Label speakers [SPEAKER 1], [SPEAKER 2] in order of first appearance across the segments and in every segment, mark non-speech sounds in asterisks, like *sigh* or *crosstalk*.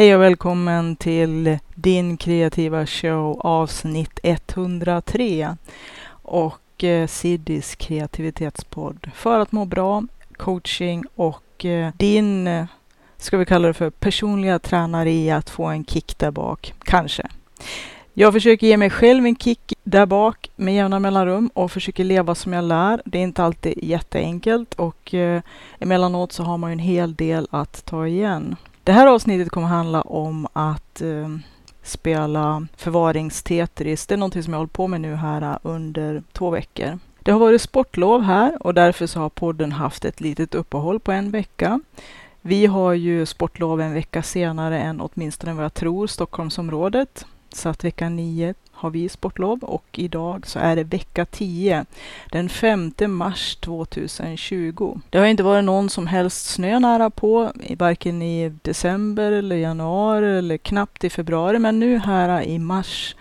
[SPEAKER 1] Hej och välkommen till din kreativa show avsnitt 103 och eh, Siddis kreativitetspodd för att må bra, coaching och eh, din, eh, ska vi kalla det för personliga tränare i att få en kick där bak, kanske. Jag försöker ge mig själv en kick där bak med jämna mellanrum och försöker leva som jag lär. Det är inte alltid jätteenkelt och eh, emellanåt så har man ju en hel del att ta igen. Det här avsnittet kommer handla om att eh, spela förvaringstetris. Det är någonting som jag hållit på med nu här eh, under två veckor. Det har varit sportlov här och därför så har podden haft ett litet uppehåll på en vecka. Vi har ju sportlov en vecka senare än åtminstone vad jag tror Stockholmsområdet. Så att vecka 9 har vi sportlov och idag så är det vecka 10 den 5 mars 2020. Det har inte varit någon som helst snö nära på, varken i december eller januari eller knappt i februari, men nu här i mars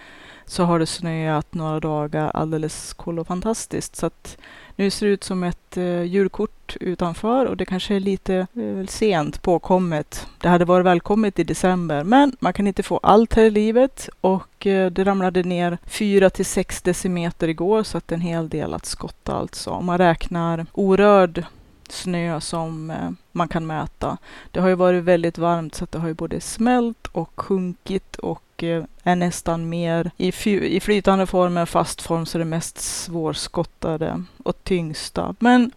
[SPEAKER 1] så har det snöat några dagar alldeles fantastiskt. Så att nu ser det ut som ett eh, julkort utanför och det kanske är lite eh, sent påkommet. Det hade varit välkommet i december, men man kan inte få allt här i livet och eh, det ramlade ner 4 till 6 decimeter igår så att en hel del att skotta alltså. Om man räknar orörd snö som eh, man kan mäta. Det har ju varit väldigt varmt så att det har ju både smält och sjunkit och eh, är nästan mer i, i flytande form än fast form så det mest svårskottade och tyngsta. Men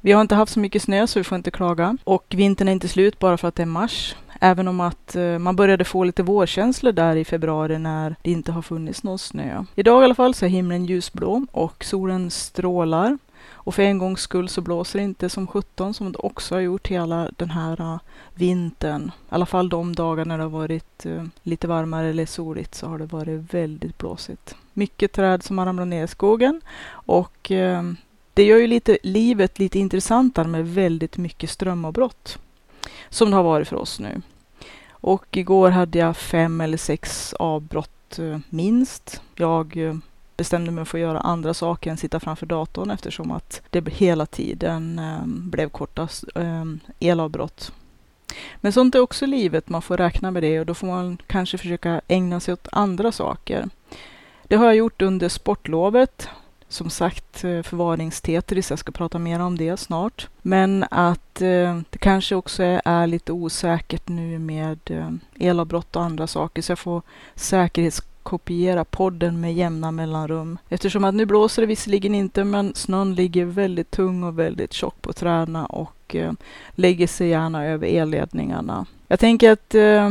[SPEAKER 1] vi har inte haft så mycket snö så vi får inte klaga. Och vintern är inte slut bara för att det är mars. Även om att eh, man började få lite vårkänslor där i februari när det inte har funnits någon snö. Idag i alla fall så är himlen ljusblå och solen strålar. Och för en gångs skull så blåser det inte som 17 som det också har gjort hela den här uh, vintern. I alla fall de dagar när det har varit uh, lite varmare eller soligt så har det varit väldigt blåsigt. Mycket träd som har ramlat ner i skogen och uh, det gör ju lite, livet lite intressantare med väldigt mycket strömavbrott som det har varit för oss nu. Och igår hade jag fem eller sex avbrott minst. Jag bestämde mig för att göra andra saker än sitta framför datorn eftersom att det hela tiden ehm, blev korta ehm, elavbrott. Men sånt är också livet, man får räkna med det och då får man kanske försöka ägna sig åt andra saker. Det har jag gjort under sportlovet. Som sagt, eh, förvaringstetris, jag ska prata mer om det snart. Men att eh, det kanske också är, lite osäkert nu med eh, elavbrott och andra saker, så jag får säkerhets kopiera podden med jämna mellanrum. Eftersom att nu blåser det visserligen inte, men snön ligger väldigt tung och väldigt tjock på träden och eh, lägger sig gärna över elledningarna. Jag tänker att eh,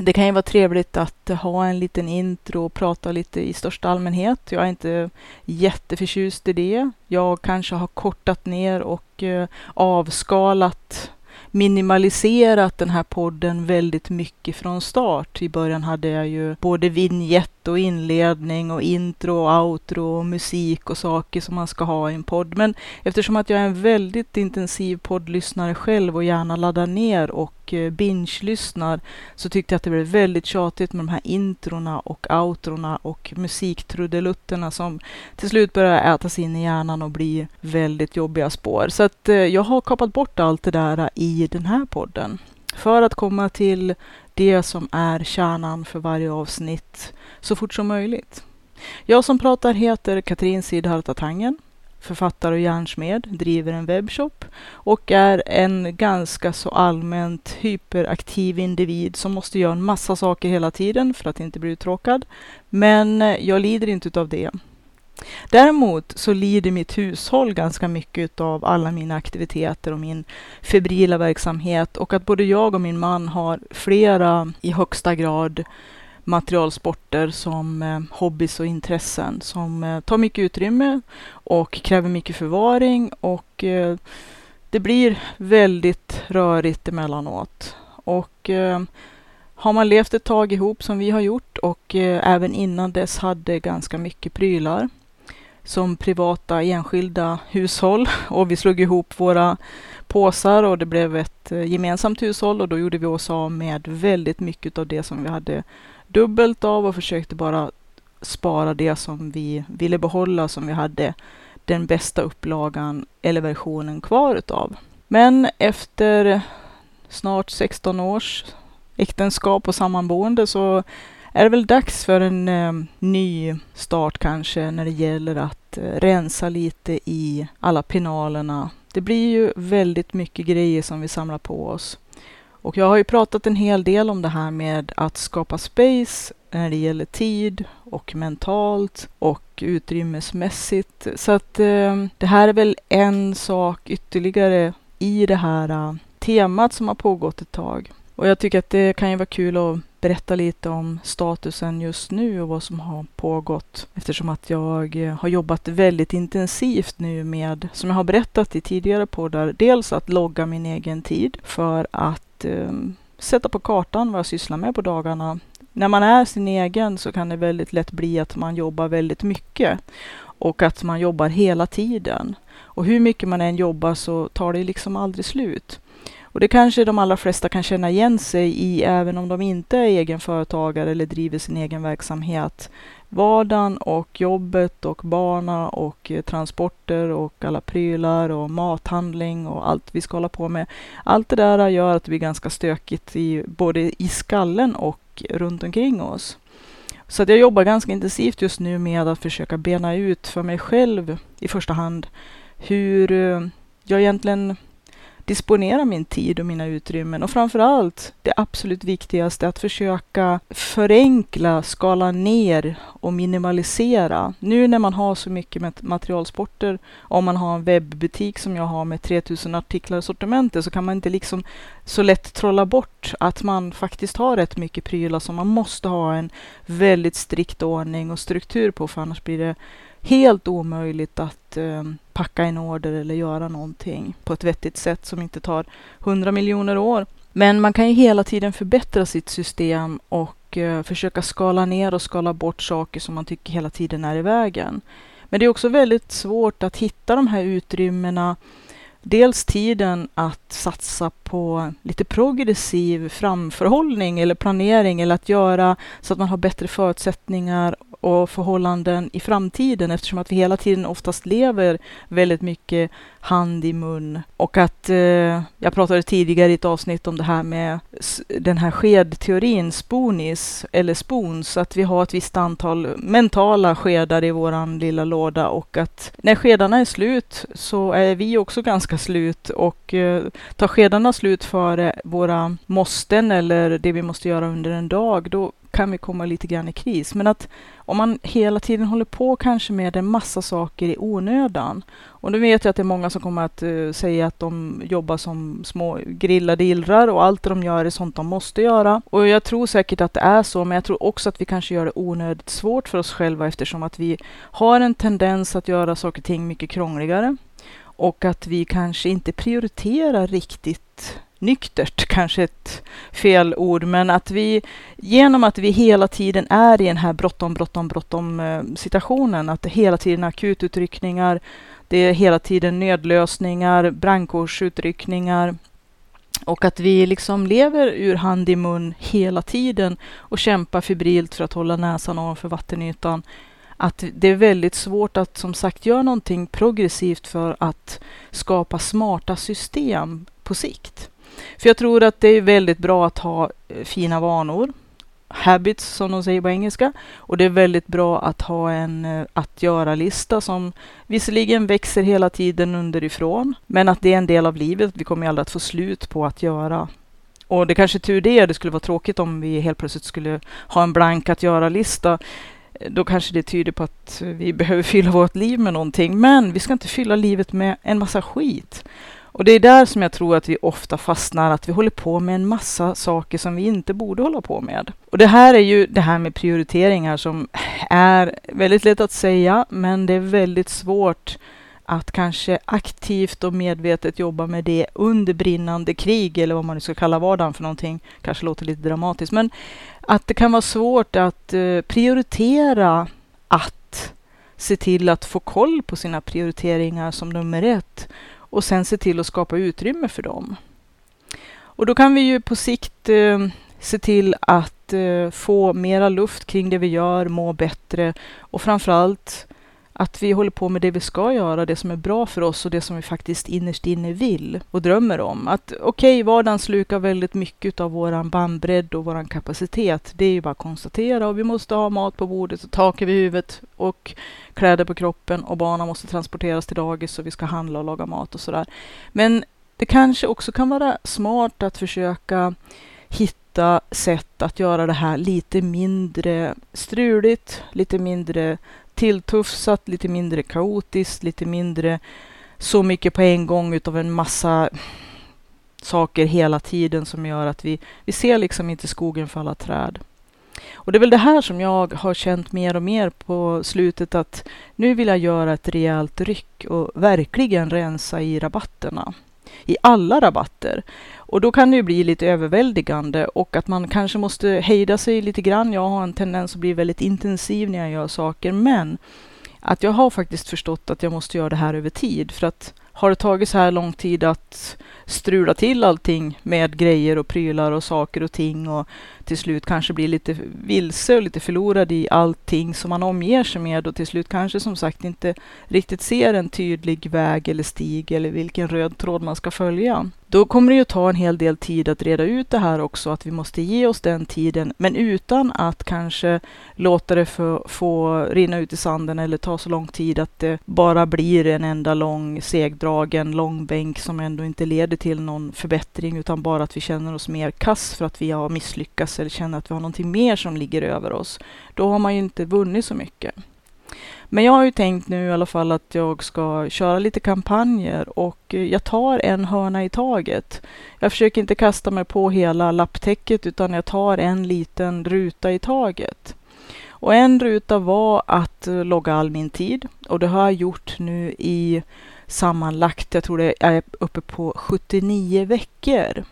[SPEAKER 1] det kan ju vara trevligt att ha en liten intro och prata lite i största allmänhet. Jag är inte jätteförtjust i det. Jag kanske har kortat ner och eh, avskalat minimaliserat den här podden väldigt mycket från start. I början hade jag ju både vignett och inledning och intro och outro och musik och saker som man ska ha i en podd. Men eftersom att jag är en väldigt intensiv poddlyssnare själv och gärna laddar ner och eh, binge-lyssnar så tyckte jag att det blev väldigt tjatigt med de här introna och outrona och musiktrudelutterna som till slut börjar ätas in i hjärnan och bli väldigt jobbiga spår. Så att eh, jag har kapat bort allt det där i den här podden för att komma till det som är kärnan för varje avsnitt så fort som möjligt. Jag som pratar heter Katrin Sidharta Tangen, författare och järnsmed, driver en webbshop och är en ganska så allmänt hyperaktiv individ som måste göra en massa saker hela tiden för att inte bli uttråkad. Men jag lider inte av det. Däremot så lider mitt hushåll ganska mycket av alla mina aktiviteter och min febrila verksamhet och att både jag och min man har flera i högsta grad materialsporter som eh, hobbys och intressen som eh, tar mycket utrymme och kräver mycket förvaring och eh, det blir väldigt rörigt emellanåt. Och eh, har man levt ett tag ihop som vi har gjort och eh, även innan dess hade ganska mycket prylar som privata enskilda hushåll och vi slog ihop våra påsar och det blev ett eh, gemensamt hushåll och då gjorde vi oss av med väldigt mycket av det som vi hade dubbelt av och försökte bara spara det som vi ville behålla som vi hade den bästa upplagan eller versionen kvar utav. Men efter snart 16 års äktenskap och sammanboende så är det väl dags för en eh, ny start kanske när det gäller att eh, rensa lite i alla pinalerna. Det blir ju väldigt mycket grejer som vi samlar på oss. Och jag har ju pratat en hel del om det här med att skapa space när det gäller tid och mentalt och utrymmesmässigt. Så att eh, det här är väl en sak ytterligare i det här eh, temat som har pågått ett tag. Och jag tycker att det kan ju vara kul att berätta lite om statusen just nu och vad som har pågått eftersom att jag eh, har jobbat väldigt intensivt nu med, som jag har berättat i tidigare poddar, dels att logga min egen tid för att eh, sätta på kartan vad jag sysslar med på dagarna. När man är sin egen så kan det väldigt lätt bli att man jobbar väldigt mycket och att man jobbar hela tiden. Och hur mycket man än jobbar så tar det liksom aldrig slut. Och det kanske de allra flesta kan känna igen sig i även om de inte är egenföretagare eller driver sin egen verksamhet. Vardagen och jobbet och barna och eh, transporter och alla prylar och mathandling och allt vi ska hålla på med. Allt det där gör att det blir ganska stökigt i, både i skallen och runt omkring oss. Så att jag jobbar ganska intensivt just nu med att försöka bena ut för mig själv i första hand hur eh, jag egentligen disponera min tid och mina utrymmen och framför allt det absolut viktigaste att försöka förenkla, skala ner och minimalisera. Nu när man har så mycket materialsporter, om man har en webbutik som jag har med 3000 artiklar i sortimentet så kan man inte liksom så lätt trolla bort att man faktiskt har rätt mycket prylar som man måste ha en väldigt strikt ordning och struktur på för annars blir det helt omöjligt att eh, packa en order eller göra någonting på ett vettigt sätt som inte tar hundra miljoner år. Men man kan ju hela tiden förbättra sitt system och eh, försöka skala ner och skala bort saker som man tycker hela tiden är i vägen. Men det är också väldigt svårt att hitta de här utrymmena dels tiden att satsa på lite progressiv framförhållning eller planering eller att göra så att man har bättre förutsättningar och förhållanden i framtiden eftersom att vi hela tiden oftast lever väldigt mycket hand i mun. Och att eh, jag pratade tidigare i ett avsnitt om det här med den här skedteorin, spoonis eller spoons, att vi har ett visst antal mentala skedar i våran lilla låda och att när skedarna är slut så är vi också ganska slut och eh, tar skedarna slut före våra måsten eller det vi måste göra under en dag, då kan vi komma lite grann i kris. Men att om man hela tiden håller på kanske med en massa saker i onödan. Och nu vet jag att det är många som kommer att uh, säga att de jobbar som små grillade illrar och allt de gör är sånt de måste göra. Och jag tror säkert att det är så, men jag tror också att vi kanske gör det onödigt svårt för oss själva eftersom att vi har en tendens att göra saker och ting mycket krångligare. Och att vi kanske inte prioriterar riktigt nyktert, kanske ett fel ord, men att vi genom att vi hela tiden är i den här bråttom-bråttom-bråttom-situationen, eh, att det hela tiden är akututryckningar, det är hela tiden nödlösningar, brandkårsutryckningar och att vi liksom lever ur hand i mun hela tiden och kämpar febrilt för att hålla näsan ovanför vattenytan. Att det är väldigt svårt att som sagt göra någonting progressivt för att skapa smarta system på sikt. För jag tror att det är väldigt bra att ha eh, fina vanor. Habits som de säger på engelska. Och det är väldigt bra att ha en eh, att göra-lista som visserligen växer hela tiden underifrån. Men att det är en del av livet. Vi kommer aldrig att få slut på att göra. Och det kanske är tur det. Det skulle vara tråkigt om vi helt plötsligt skulle ha en blank att göra-lista eh, då kanske det tyder på att vi behöver fylla vårt liv med någonting. Men vi ska inte fylla livet med en massa skit. Och det är där som jag tror att vi ofta fastnar, att vi håller på med en massa saker som vi inte borde hålla på med. Och det här är ju det här med prioriteringar som är väldigt lätt att säga, men det är väldigt svårt att kanske aktivt och medvetet jobba med det under brinnande krig, eller vad man nu ska kalla vardagen för någonting. Kanske låter lite dramatiskt, men att det kan vara svårt att eh, prioritera att se till att få koll på sina prioriteringar som nummer ett och sen se till att skapa utrymme för dem. Och då kan vi ju på sikt eh, se till att eh, få mera luft kring det vi gör, må bättre och framförallt att vi håller på med det vi ska göra, det som är bra för oss och det som vi faktiskt innerst inne vill och drömmer om. Att okej, okay, vardagen slukar väldigt mycket av våran bandbredd och våran kapacitet. Det är ju bara att konstatera och vi måste ha mat på bordet och tak över huvudet och kläder på kroppen och barnen måste transporteras till dagis och vi ska handla och laga mat och sådär. Men det kanske också kan vara smart att försöka hitta sätt att göra det här lite mindre struligt, lite mindre tilltufsat, lite mindre kaotiskt, lite mindre så mycket på en gång utav en massa saker hela tiden som gör att vi, vi ser liksom inte skogen för alla träd. Och det är väl det här som jag har känt mer och mer på slutet att nu vill jag göra ett rejält ryck och verkligen rensa i rabatterna. I alla rabatter. Och då kan det ju bli lite överväldigande och att man kanske måste hejda sig lite grann. Jag har en tendens att bli väldigt intensiv när jag gör saker, men att jag har faktiskt förstått att jag måste göra det här över tid för att har det tagit så här lång tid att strula till allting med grejer och prylar och saker och ting och till slut kanske blir lite vilse och lite förlorad i allting som man omger sig med och till slut kanske som sagt inte riktigt ser en tydlig väg eller stig eller vilken röd tråd man ska följa. Då kommer det ju ta en hel del tid att reda ut det här också, att vi måste ge oss den tiden, men utan att kanske låta det få, få rinna ut i sanden eller ta så lång tid att det bara blir en enda lång segdragen långbänk som ändå inte leder till någon förbättring, utan bara att vi känner oss mer kass för att vi har misslyckats eller känner att vi har någonting mer som ligger över oss. Då har man ju inte vunnit så mycket. Men jag har ju tänkt nu i alla fall att jag ska köra lite kampanjer och eh, jag tar en hörna i taget. Jag försöker inte kasta mig på hela lapptäcket utan jag tar en liten ruta i taget. Och en ruta var att eh, logga all min tid och det har jag gjort nu i sammanlagt, jag tror det är uppe på 79 veckor.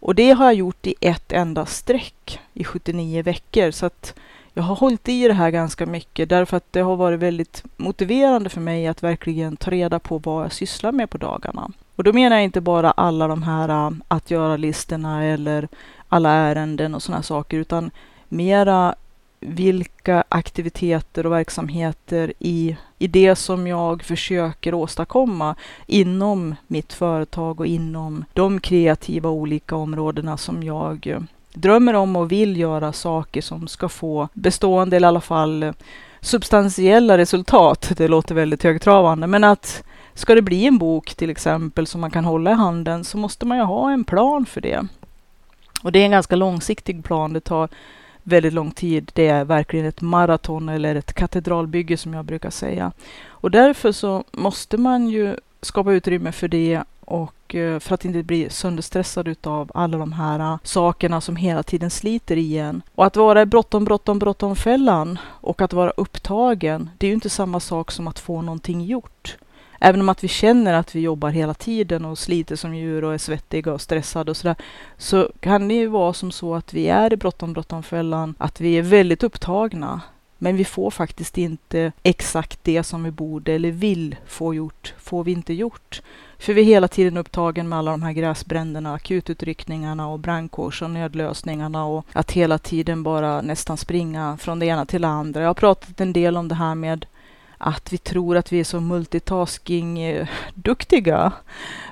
[SPEAKER 1] Och det har jag gjort i ett enda streck i 79 veckor. Så att jag har hållit i det här ganska mycket därför att det har varit väldigt motiverande för mig att verkligen ta reda på vad jag sysslar med på dagarna. Och då menar jag inte bara alla de här äh, att göra-listorna eller alla ärenden och sådana saker, utan mera vilka aktiviteter och verksamheter i, i det som jag försöker åstadkomma inom mitt företag och inom de kreativa olika områdena som jag eh, drömmer om och vill göra saker som ska få bestående, eller i alla fall eh, substantiella resultat. Det låter väldigt högtravande, men att ska det bli en bok till exempel som man kan hålla i handen så måste man ju ha en plan för det. Och det är en ganska långsiktig plan. Det tar väldigt lång tid. Det är verkligen ett maraton eller ett katedralbygge som jag brukar säga. Och därför så måste man ju skapa utrymme för det och eh, för att inte bli sönderstressad utav alla de här eh, sakerna som hela tiden sliter i en. Och att vara i bråttom, bråttom, bråttom fällan och att vara upptagen, det är ju inte samma sak som att få någonting gjort. Även om att vi känner att vi jobbar hela tiden och sliter som djur och är svettiga och stressade och sådär, så kan det ju vara som så att vi är i bråttom, bråttom fällan, att vi är väldigt upptagna. Men vi får faktiskt inte exakt det som vi borde eller vill få gjort, får vi inte gjort. För vi är hela tiden upptagen med alla de här gräsbränderna, akututryckningarna och brandkårs och nödlösningarna och att hela tiden bara nästan springa från det ena till det andra. Jag har pratat en del om det här med att vi tror att vi är så multitasking-duktiga. Eh,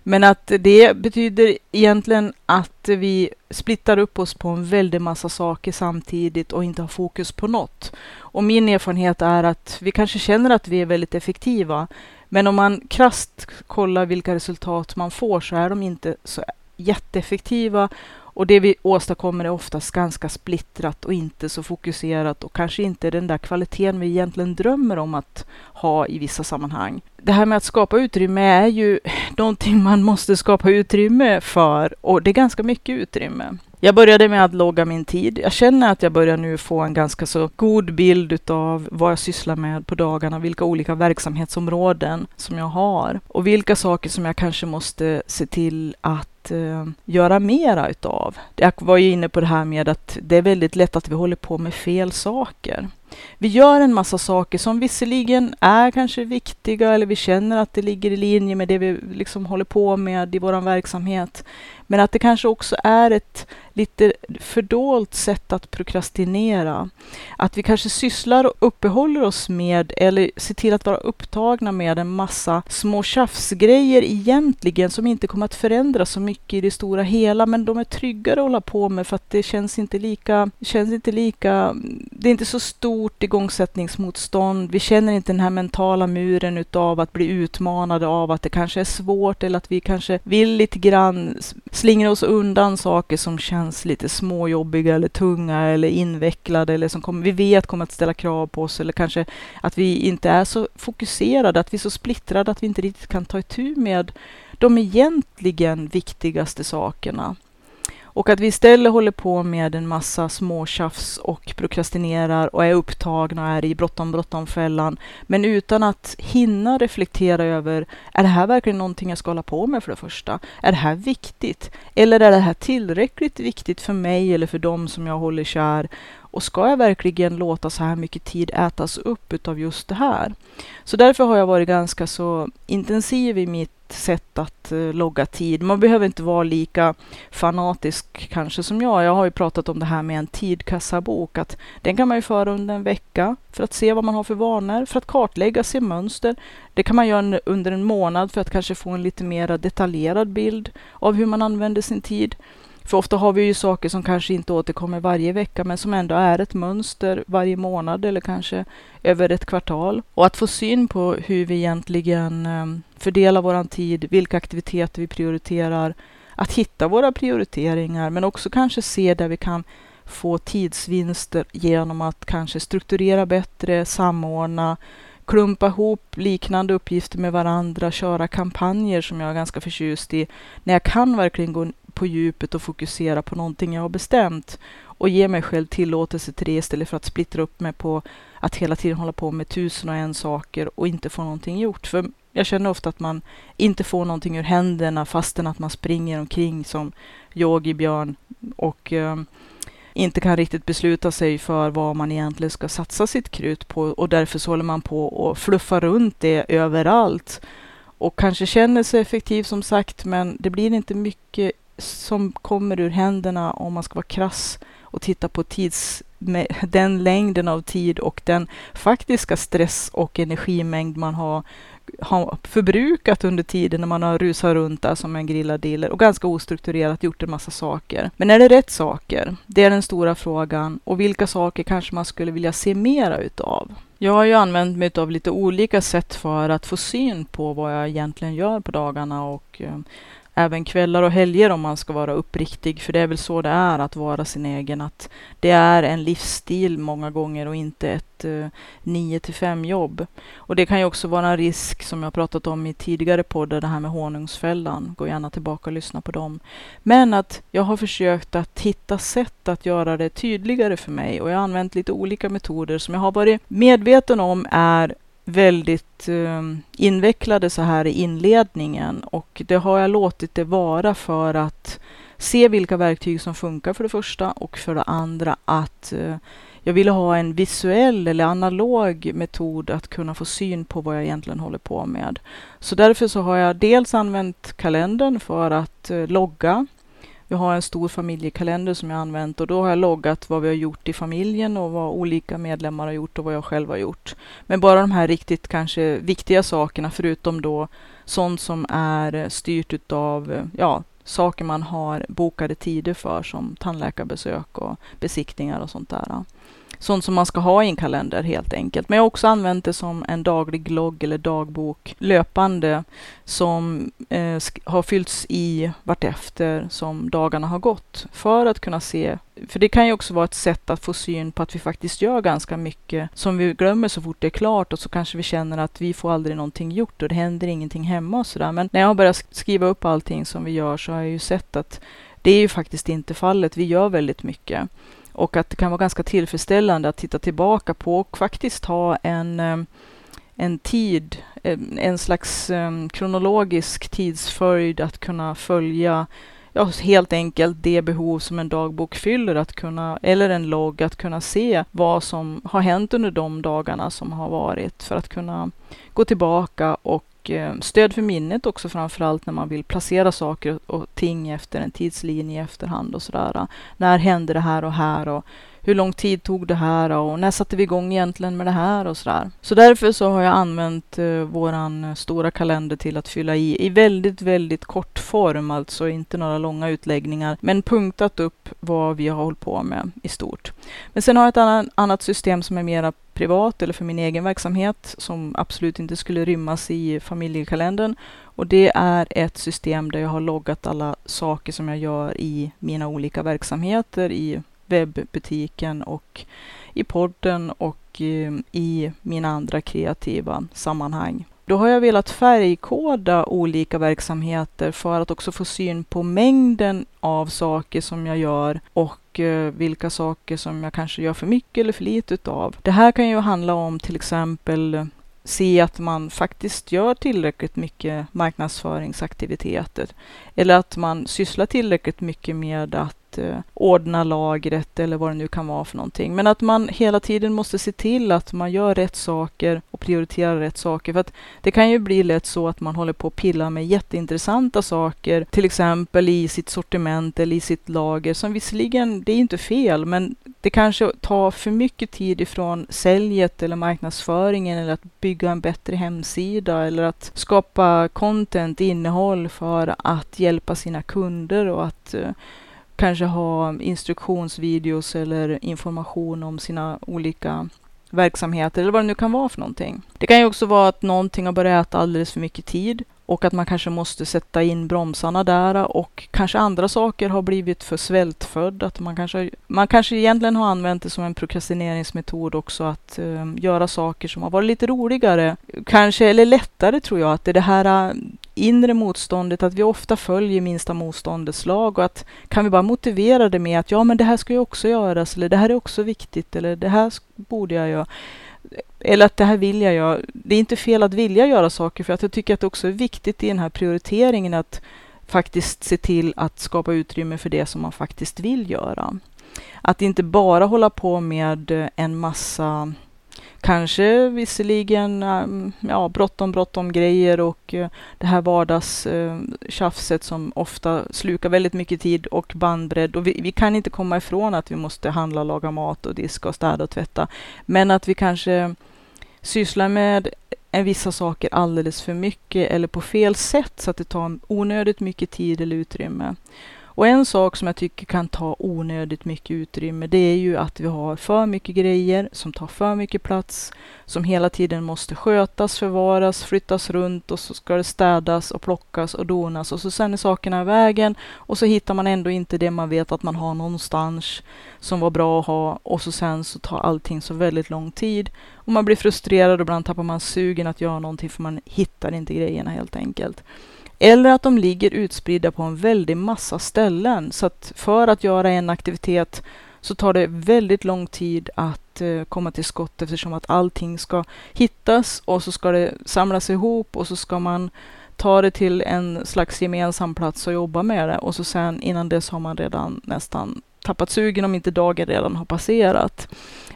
[SPEAKER 1] men att det betyder egentligen att vi splittar upp oss på en väldig massa saker samtidigt och inte har fokus på något. Och min erfarenhet är att vi kanske känner att vi är väldigt effektiva, men om man krast kollar vilka resultat man får så är de inte så jätteeffektiva och det vi åstadkommer är oftast ganska splittrat och inte så fokuserat och kanske inte den där kvaliteten vi egentligen drömmer om att ha i vissa sammanhang. Det här med att skapa utrymme är ju *laughs* någonting man måste skapa utrymme för och det är ganska mycket utrymme. Jag började med att logga min tid. Jag känner att jag börjar nu få en ganska så god bild av vad jag sysslar med på dagarna, vilka olika verksamhetsområden som jag har och vilka saker som jag kanske måste se till att eh, göra mera utav. Jag var ju inne på det här med att det är väldigt lätt att vi håller på med fel saker. vi gör en massa saker som visserligen är kanske viktiga eller vi känner att det ligger i linje med det vi liksom håller på med i vår verksamhet. Men att det kanske också är ett lite fördolt sätt att prokrastinera. Att vi kanske sysslar och uppehåller oss med eller ser till att vara upptagna med en massa små tjafsgrejer egentligen som inte kommer att förändra så mycket i det stora hela. Men de är tryggare att hålla på med för att det känns inte lika, känns inte lika, det är inte så stort igångsättningsmotstånd. Vi känner inte den här mentala muren utav att bli utmanade av att det kanske är svårt eller att vi kanske vill lite grann slingra oss undan saker som känns lite småjobbiga eller tunga eller invecklade eller som kommer, vi vet kommer att ställa krav på oss eller kanske att vi inte är så fokuserade, att vi är så splittrade att vi inte riktigt kan ta itu med de egentligen viktigaste sakerna. Och att vi istället håller på med en massa småtjafs och prokrastinerar och är upptagna och är i bråttom bråttom-fällan. Men utan att hinna reflektera över, är det här verkligen någonting jag ska hålla på med för det första? Är det här viktigt? Eller är det här tillräckligt viktigt för mig eller för dem som jag håller kär? Och ska jag verkligen låta så här mycket tid ätas upp utav just det här? Så därför har jag varit ganska så intensiv i mitt sätt att uh, logga tid. Man behöver inte vara lika fanatisk kanske som jag. Jag har ju pratat om det här med en tidkassabok. Att den kan man ju föra under en vecka för att se vad man har för vanor, för att kartlägga sin mönster. Det kan man göra under en månad för att kanske få en lite mer detaljerad bild av hur man använder sin tid. För ofta har vi ju saker som kanske inte återkommer varje vecka men som ändå är ett mönster varje månad eller kanske över ett kvartal. Och att få syn på hur vi egentligen ehm, fördelar vår tid, vilka aktiviteter vi prioriterar, att hitta våra prioriteringar men också kanske se där vi kan få tidsvinster genom att kanske strukturera bättre, samordna, klumpa ihop liknande uppgifter med varandra, köra kampanjer som jag är ganska förtjust i. När jag kan verkligen gå på djupet och fokusera på någonting jag har bestämt och ge mig själv tillåtelse till det istället för att splittra upp mig på att hela tiden hålla på med tusen och en saker och inte få någonting gjort. För jag känner ofta att man inte får någonting ur händerna fastän att man springer omkring som yogi björn och eh, inte kan riktigt besluta sig för vad man egentligen ska satsa sitt krut på och därför så håller man på och fluffar runt det överallt och kanske känner sig effektiv som sagt, men det blir inte mycket som kommer ur händerna om man ska vara krass och titta på tids, den längden av tid och den faktiska stress och energimängd man har, har förbrukat under tiden när man har rusat runt där som en grillad diller och ganska ostrukturerat gjort en massa saker. Men är det rätt saker? Det är den stora frågan. Och vilka saker kanske man skulle vilja se mera utav? Jag har ju använt mig av lite olika sätt för att få syn på vad jag egentligen gör på dagarna och eh, även kvällar och helger om man ska vara uppriktig. För det är väl så det är att vara sin egen. Att det är en livsstil många gånger och inte ett eh, 9 till 5 jobb. Och det kan ju också vara en risk som jag pratat om i tidigare poddar, det här med honungsfällan. Gå gärna tillbaka och lyssna på dem. Men att jag har försökt att hitta sätt att göra det tydligare för mig och jag har använt lite olika metoder som jag har varit medveten om är väldigt eh, invecklade så här i inledningen och det har jag låtit det vara för att se vilka verktyg som funkar för det första och för det andra att eh, jag ville ha en visuell eller analog metod att kunna få syn på vad jag egentligen håller på med. Så därför så har jag dels använt kalendern för att eh, logga jag har en stor familjekalender som jag använt och då har jag loggat vad vi har gjort i familjen och vad olika medlemmar har gjort och vad jag själv har gjort. Men bara de här riktigt kanske viktiga sakerna förutom då sånt som är styrt utav ja, saker man har bokade tider för som tandläkarbesök och besiktningar och sånt där sånt som man ska ha i en kalender helt enkelt. Men jag har också använt det som en daglig logg eller dagbok löpande som eh, har fyllts i vartefter som dagarna har gått för att kunna se. För det kan ju också vara ett sätt att få syn på att vi faktiskt gör ganska mycket som vi glömmer så fort det är klart och så kanske vi känner att vi får aldrig någonting gjort och det händer ingenting hemma och sådär. Men när jag har börjat skriva upp allting som vi gör så har jag ju sett att det är ju faktiskt inte fallet. Vi gör väldigt mycket. Och att det kan vara ganska tillfredsställande att titta tillbaka på och faktiskt ha en, ehm, en tid, ehm, en slags ehm, kronologisk tidsföljd att kunna följa ja, helt enkelt det behov som en dagbok fyller, att kunna, eller en logg, att kunna se vad som har hänt under de dagarna som har varit, för att kunna gå tillbaka och Eh, stöd för minnet också framförallt när man vill placera saker och ting efter en tidslinje i efterhand och sådär. När hände det här och här och hur lång tid tog det här och när satte vi igång egentligen med det här och sådär. Så därför så har jag använt eh, våran eh, stora kalender till att fylla i i väldigt, väldigt kort form, alltså inte några långa utläggningar, men punktat upp vad vi har hållit på med i stort. Men sen har jag ett annan, annat system som är mera privat eller för min egen verksamhet som absolut inte skulle rymmas i familjekalendern. Och det är ett system där jag har loggat alla saker som jag gör i mina olika verksamheter i webbutiken och i podden och eh, i mina andra kreativa sammanhang. Då har jag velat färgkoda olika verksamheter för att också få syn på mängden av saker som jag gör och eh, vilka saker som jag kanske gör för mycket eller för lite utav. Det här kan ju handla om till exempel se att man faktiskt gör tillräckligt mycket marknadsföringsaktiviteter. Eller att man sysslar tillräckligt mycket med att eh, ordna lagret eller vad det nu kan vara för någonting. Men att man hela tiden måste se till att man gör rätt saker och prioriterar rätt saker. För att det kan ju bli lätt så att man håller på att pilla med jätteintressanta saker, till exempel i sitt sortiment eller i sitt lager, som visserligen, det är inte fel, men det kanske tar för mycket tid ifrån säljet eller marknadsföringen eller att bygga en bättre hemsida eller att skapa content, innehåll för att hjälpa sina kunder och att uh, kanske ha instruktionsvideos eller information om sina olika verksamheter eller vad det nu kan vara för någonting. Det kan ju också vara att någonting har börjat äta alldeles för mycket tid och att man kanske måste sätta in bromsarna där och kanske andra saker har blivit för svältfödd. Att man, kanske, man kanske egentligen har använt det som en prokrastineringsmetod också att um, göra saker som har varit lite roligare. Kanske, eller lättare tror jag, att det är det här inre motståndet, att vi ofta följer minsta motståndets lag och att kan vi bara motivera det med att ja, men det här ska ju också göras eller det här är också viktigt eller det här borde jag göra. Eller att det här vill jag göra. Det är inte fel att vilja göra saker för att jag tycker att det också är viktigt i den här prioriteringen att faktiskt se till att skapa utrymme för det som man faktiskt vill göra. Att inte bara hålla på med en massa Kanske visserligen um, ja, bråttom, bråttom grejer och eh, det här vardagstjafset eh, som ofta slukar väldigt mycket tid och bandbredd. Och vi, vi, kan inte komma ifrån att vi måste handla, laga mat och diska och städa och tvätta. Men att vi kanske sysslar med vissa saker alldeles för mycket eller på fel sätt så att det tar onödigt mycket tid eller utrymme. Och en sak som jag tycker kan ta onödigt mycket utrymme, det är ju att vi har för mycket grejer som tar för mycket plats, som hela tiden måste skötas, förvaras, flyttas runt och så ska det städas och plockas och donas och så sen är sakerna i vägen och så hittar man ändå inte det man vet att man har någonstans som var bra att ha och så sen så tar allting så väldigt lång tid och man blir frustrerad och ibland tappar man sugen att göra någonting för man hittar inte grejerna helt enkelt. Eller att de ligger utspridda på en väldig massa ställen. Så att för att göra en aktivitet så tar det väldigt lång tid att eh, komma till skott eftersom att allting ska hittas och så ska det samlas ihop och så ska man ta det till en slags gemensam plats och jobba med det och så sen innan dess har man redan nästan tappat sugen om inte dagen redan har passerat.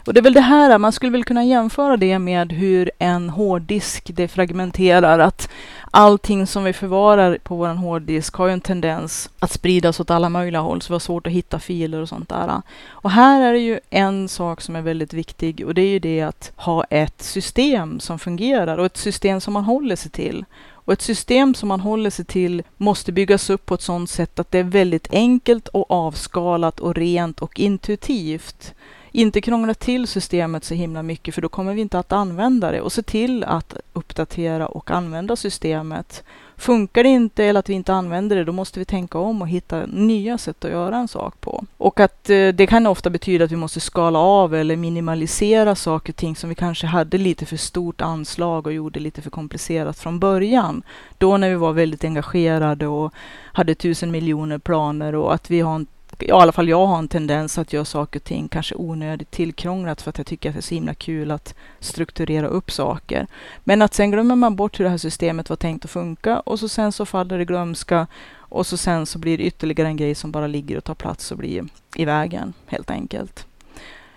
[SPEAKER 1] Och det är väl det här, man skulle väl kunna jämföra det med hur en hårddisk defragmenterar, att allting som vi förvarar på vår hårddisk har ju en tendens att spridas åt alla möjliga håll, så vi har svårt att hitta filer och sånt där. Och här är det ju en sak som är väldigt viktig och det är ju det att ha ett system som fungerar och ett system som man håller sig till. Och ett system som man håller sig till måste byggas upp på ett sådant sätt att det är väldigt enkelt och avskalat och rent och intuitivt inte krångla till systemet så himla mycket för då kommer vi inte att använda det och se till att uppdatera och använda systemet. Funkar det inte eller att vi inte använder det, då måste vi tänka om och hitta nya sätt att göra en sak på. Och att eh, det kan ofta betyda att vi måste skala av eller minimalisera saker och ting som vi kanske hade lite för stort anslag och gjorde lite för komplicerat från början. Då när vi var väldigt engagerade och hade tusen miljoner planer och att vi har en i alla fall jag har en tendens att göra saker och ting kanske onödigt tillkrånglat för att jag tycker att det är så himla kul att strukturera upp saker. Men att sen glömmer man bort hur det här systemet var tänkt att funka och så sen så faller det glömska och så sen så blir det ytterligare en grej som bara ligger och tar plats och blir i vägen helt enkelt.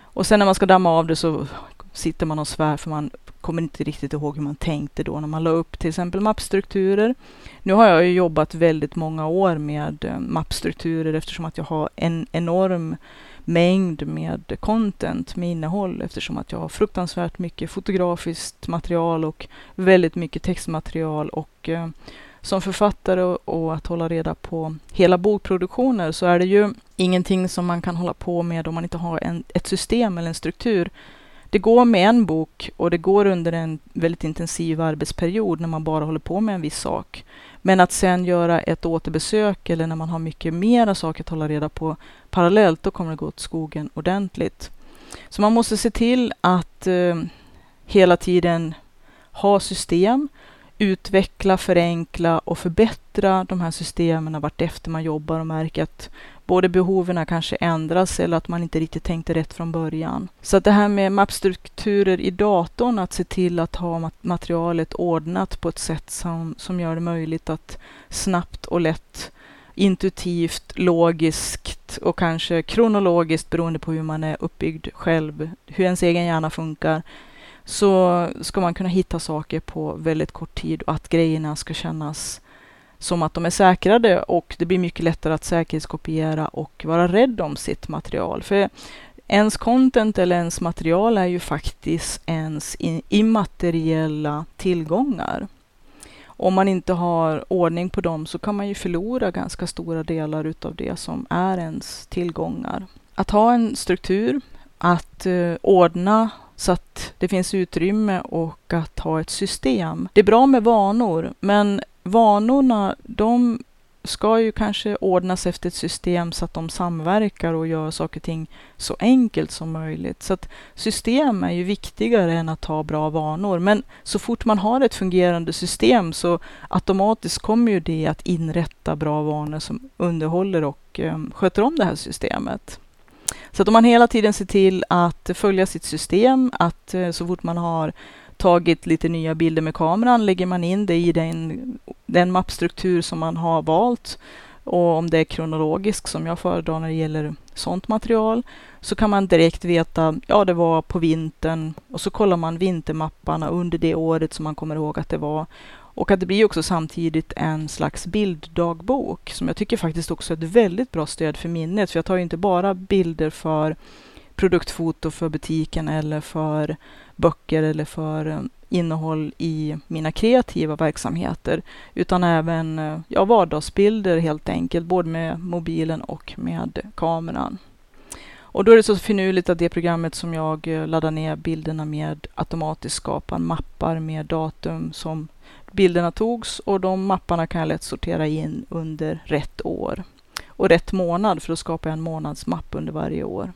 [SPEAKER 1] Och sen när man ska damma av det så sitter man och svär för man kommer inte riktigt ihåg hur man tänkte då när man la upp till exempel mappstrukturer. Nu har jag ju jobbat väldigt många år med eh, mappstrukturer eftersom att jag har en enorm mängd med content, med innehåll, eftersom att jag har fruktansvärt mycket fotografiskt material och väldigt mycket textmaterial och eh, som författare och att hålla reda på hela bokproduktioner så är det ju ingenting som man kan hålla på med om man inte har en, ett system eller en struktur det går med en bok och det går under en väldigt intensiv arbetsperiod när man bara håller på med en viss sak. Men att sen göra ett återbesök eller när man har mycket mera saker att hålla reda på parallellt, då kommer det gå åt skogen ordentligt. Så man måste se till att eh, hela tiden ha system, utveckla, förenkla och förbättra de här systemen vartefter man jobbar och märker att både behoven kanske ändras eller att man inte riktigt tänkte rätt från början. Så att det här med mappstrukturer i datorn, att se till att ha materialet ordnat på ett sätt som, som gör det möjligt att snabbt och lätt intuitivt, logiskt och kanske kronologiskt beroende på hur man är uppbyggd själv, hur ens egen hjärna funkar, så ska man kunna hitta saker på väldigt kort tid och att grejerna ska kännas som att de är säkrade och det blir mycket lättare att säkerhetskopiera och vara rädd om sitt material. För ens content eller ens material är ju faktiskt ens immateriella tillgångar. Om man inte har ordning på dem så kan man ju förlora ganska stora delar utav det som är ens tillgångar. Att ha en struktur, att eh, ordna så att det finns utrymme och att ha ett system. Det är bra med vanor, men vanorna, de ska ju kanske ordnas efter ett system så att de samverkar och gör saker och ting så enkelt som möjligt. Så att system är ju viktigare än att ha bra vanor. Men så fort man har ett fungerande system så automatiskt kommer ju det att inrätta bra vanor som underhåller och eh, sköter om det här systemet. Så att om man hela tiden ser till att följa sitt system, att eh, så fort man har tagit lite nya bilder med kameran, lägger man in det i den, den mappstruktur som man har valt. Och om det är kronologiskt som jag föredrar när det gäller sånt material, så kan man direkt veta, ja det var på vintern och så kollar man vintermapparna under det året som man kommer ihåg att det var. Och att det blir också samtidigt en slags bilddagbok som jag tycker faktiskt också är ett väldigt bra stöd för minnet. För jag tar ju inte bara bilder för produktfoto för butiken eller för böcker eller för eh, innehåll i mina kreativa verksamheter, utan även eh, ja, vardagsbilder helt enkelt, både med mobilen och med kameran. Och då är det så finurligt att det programmet som jag eh, laddar ner bilderna med automatiskt skapar mappar med datum som bilderna togs och de mapparna kan jag lätt sortera in under rätt år och rätt månad, för då skapar jag en månadsmapp under varje år.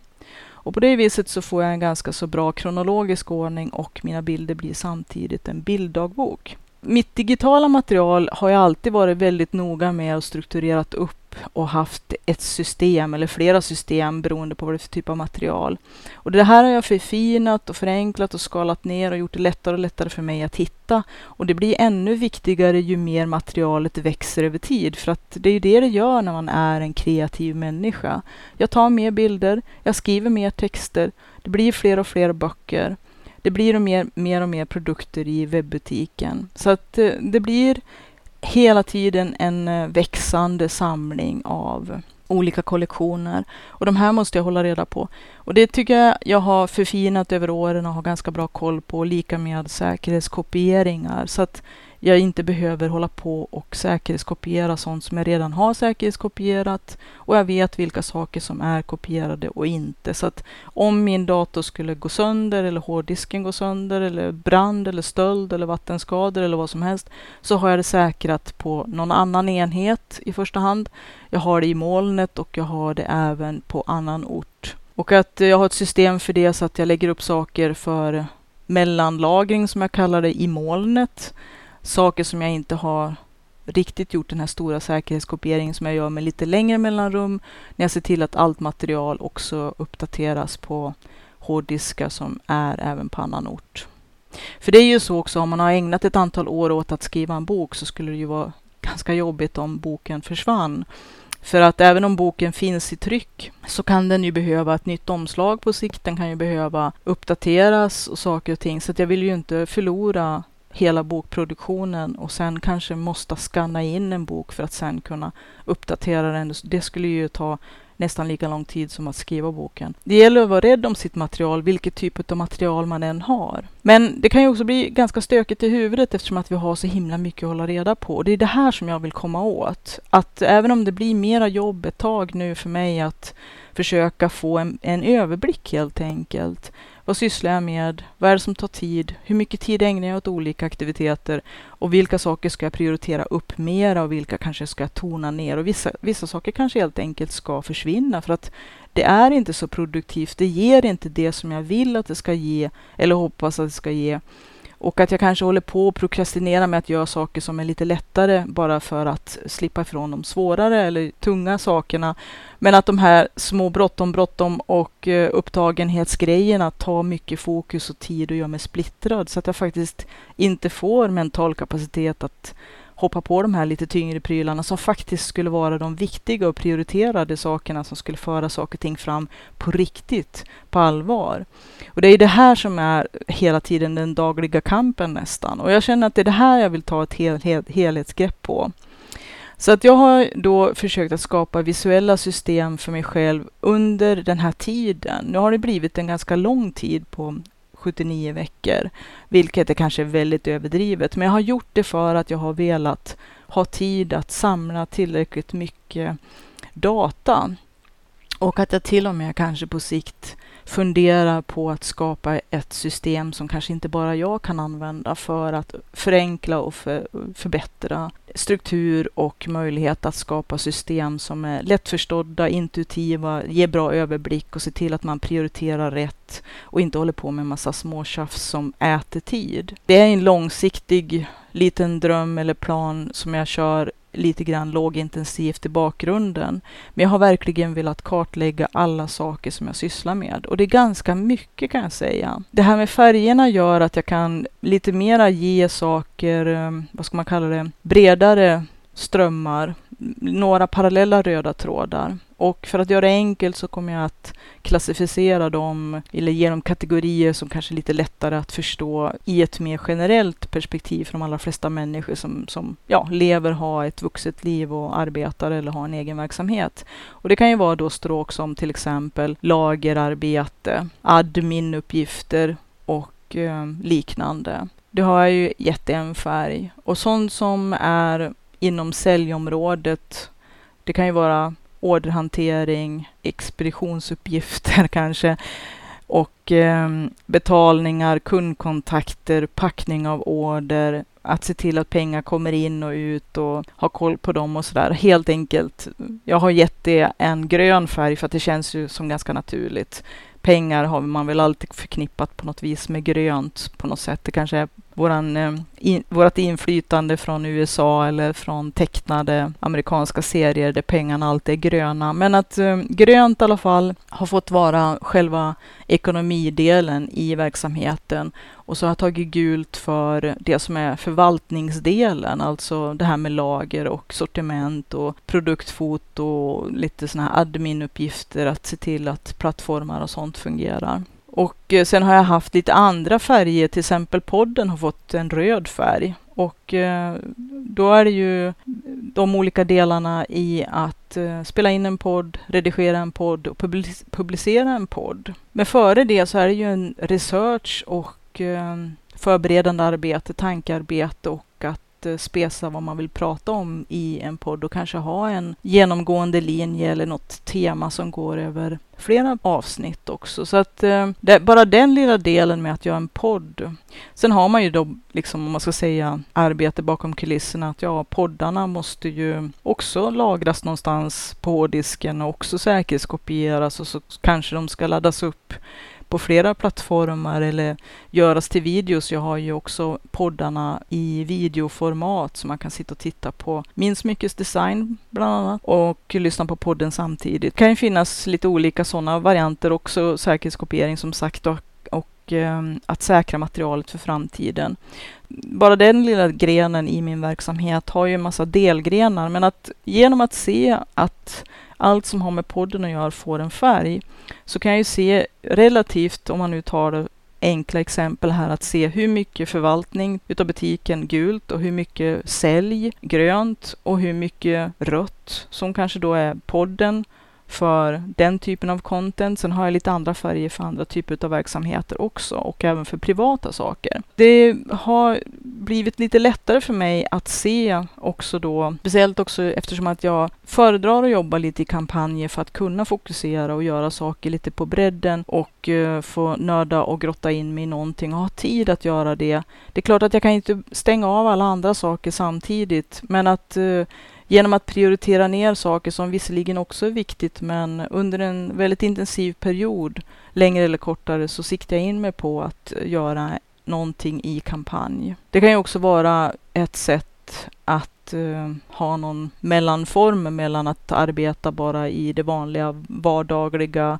[SPEAKER 1] Och på det viset så får jag en ganska så bra kronologisk ordning och mina bilder blir samtidigt en bilddagbok. Mitt digitala material har jag alltid varit väldigt noga med och strukturerat upp och haft ett system eller flera system beroende på vad det är för typ av material. Och det här har jag förfinat och förenklat och skalat ner och gjort det lättare och lättare för mig att hitta. Och det blir ännu viktigare ju mer materialet växer över tid, för att det är ju det det gör när man är en kreativ människa. Jag tar mer bilder, jag skriver mer texter, det blir fler och fler böcker. Det blir mer, mer och mer produkter i webbutiken. Så att eh, det blir hela tiden en eh, växande samling av olika kollektioner. Och de här måste jag hålla reda på. Och det tycker jag jag har förfinat över åren och har ganska bra koll på, lika med säkerhetskopieringar. Så att jag inte behöver hålla på och säkerhetskopiera sånt som jag redan har säkerhetskopierat och jag vet vilka saker som är kopierade och inte. Så att om min dator skulle gå sönder eller hårddisken går sönder eller brand eller stöld eller vattenskador eller vad som helst så har jag det säkrat på någon annan enhet i första hand. Jag har det i molnet och jag har det även på annan ort. Och att jag har ett system för det så att jag lägger upp saker för mellanlagring som jag kallar det i molnet saker som jag inte har riktigt gjort den här stora säkerhetskopieringen som jag gör med lite längre mellanrum. När jag ser till att allt material också uppdateras på hårddiskar som är även på annan ort. För det är ju så också, om man har ägnat ett antal år åt att skriva en bok så skulle det ju vara ganska jobbigt om boken försvann. För att även om boken finns i tryck så kan den ju behöva ett nytt omslag på sikt. Den kan ju behöva uppdateras och saker och ting. Så att jag vill ju inte förlora hela bokproduktionen och sen kanske måste skanna in en bok för att sen kunna uppdatera den. Det skulle ju ta nästan lika lång tid som att skriva boken. Det gäller att vara rädd om sitt material, vilket typ av material man än har. Men det kan ju också bli ganska stökigt i huvudet eftersom att vi har så himla mycket att hålla reda på. Det är det här som jag vill komma åt. Att även om det blir mera jobb ett tag nu för mig att försöka få en, en överblick helt enkelt vad sysslar jag med? Vad är det som tar tid? Hur mycket tid ägnar jag åt olika aktiviteter? Och vilka saker ska jag prioritera upp mera och vilka kanske ska jag tona ner? Och vissa, vissa saker kanske helt enkelt ska försvinna för att det är inte så produktivt. Det ger inte det som jag vill att det ska ge eller hoppas att det ska ge. Och att jag kanske håller på att prokrastinera med att göra saker som är lite lättare bara för att slippa ifrån de svårare eller tunga sakerna. Men att de här små bråttom, bråttom och eh, upptagenhetsgrejerna tar mycket fokus och tid och gör mig splittrad så att jag faktiskt inte får mental kapacitet att hoppa på de här lite tyngre prylarna som faktiskt skulle vara de viktiga och prioriterade sakerna som skulle föra saker och ting fram på riktigt, på allvar. Och det är det här som är hela tiden den dagliga kampen nästan. Och jag känner att det är det här jag vill ta ett hel, hel, helhetsgrepp på. Så att jag har då försökt att skapa visuella system för mig själv under den här tiden. Nu har det blivit en ganska lång tid på 79 veckor, vilket är kanske väldigt överdrivet. Men jag har gjort det för att jag har velat ha tid att samla tillräckligt mycket data och att jag till och med kanske på sikt funderar på att skapa ett system som kanske inte bara jag kan använda för att förenkla och för, förbättra struktur och möjlighet att skapa system som är lättförstådda, intuitiva, ger bra överblick och se till att man prioriterar rätt och inte håller på med massa småtjafs som äter tid. Det är en långsiktig liten dröm eller plan som jag kör lite grann lågintensivt i bakgrunden. Men jag har verkligen velat kartlägga alla saker som jag sysslar med. Och det är ganska mycket kan jag säga. Det här med färgerna gör att jag kan lite mera ge saker, eh, vad ska man kalla det, bredare strömmar, några parallella röda trådar. Och för att göra det enkelt så kommer jag att klassificera dem eller ge dem kategorier som kanske är lite lättare att förstå i ett mer generellt perspektiv för de allra flesta människor som, som ja, lever, har ett vuxet liv och arbetar eller har en egen verksamhet. Och det kan ju vara då stråk som till exempel lagerarbete, adminuppgifter och eh, liknande. Det har jag ju gett en färg och sånt som är inom säljområdet. Det kan ju vara orderhantering, expeditionsuppgifter *laughs* kanske och eh, betalningar, kundkontakter, packning av order, att se till att pengar kommer in och ut och ha koll på dem och sådär. Helt enkelt. Jag har gett det en grön färg för att det känns ju som ganska naturligt. Pengar har man väl alltid förknippat på något vis med grönt på något sätt. Det kanske är våran, eh, in, vårat inflytande från USA eller från tecknade amerikanska serier där pengarna alltid är gröna. Men att eh, grönt i alla fall har fått vara själva ekonomidelen i verksamheten. Och så har jag tagit gult för det som är förvaltningsdelen, alltså det här med lager och sortiment och produktfoto och lite sådana här adminuppgifter, att se till att plattformar och sånt fungerar. Och eh, sen har jag haft lite andra färger, till exempel podden har fått en röd färg. Och eh, då är det ju de olika delarna i att eh, spela in en podd, redigera en podd och publicera en podd. Men före det så är det ju en research och förberedande arbete, tankearbete och Eh, spesa vad man vill prata om i en podd och kanske ha en genomgående linje eller något tema som går över flera avsnitt också. Så att eh, det, bara den lilla delen med att göra en podd. Sen har man ju då, liksom om man ska säga, arbete bakom kulisserna. Att ja, poddarna måste ju också lagras någonstans på hårddisken och också säkerhetskopieras och så kanske de ska laddas upp på flera plattformar eller göras till videos. Jag har ju också poddarna i videoformat så man kan sitta och titta på min smyckesdesign bland annat och lyssna på podden samtidigt. Det kan ju finnas lite olika sådana varianter också, säkerhetskopiering som sagt och, och eh, att säkra materialet för framtiden. Bara den lilla grenen i min verksamhet har ju en massa delgrenar, men att genom att se att allt som har med podden att göra får en färg, så kan jag ju se relativt, om man nu tar det enkla exempel här, att se hur mycket förvaltning utav butiken gult och hur mycket sälj grönt och hur mycket rött som kanske då är podden för den typen av content. Sen har jag lite andra färger för andra typer av verksamheter också och även för privata saker. Det har blivit lite lättare för mig att se också då, speciellt också eftersom att jag föredrar att jobba lite i kampanjer för att kunna fokusera och göra saker lite på bredden och uh, få nörda och grotta in mig i någonting och ha tid att göra det. Det är klart att jag kan inte stänga av alla andra saker samtidigt, men att uh, genom att prioritera ner saker som visserligen också är viktigt, men under en väldigt intensiv period, längre eller kortare, så siktar jag in mig på att göra någonting i kampanj. Det kan ju också vara ett sätt att uh, ha någon mellanform mellan att arbeta bara i det vanliga vardagliga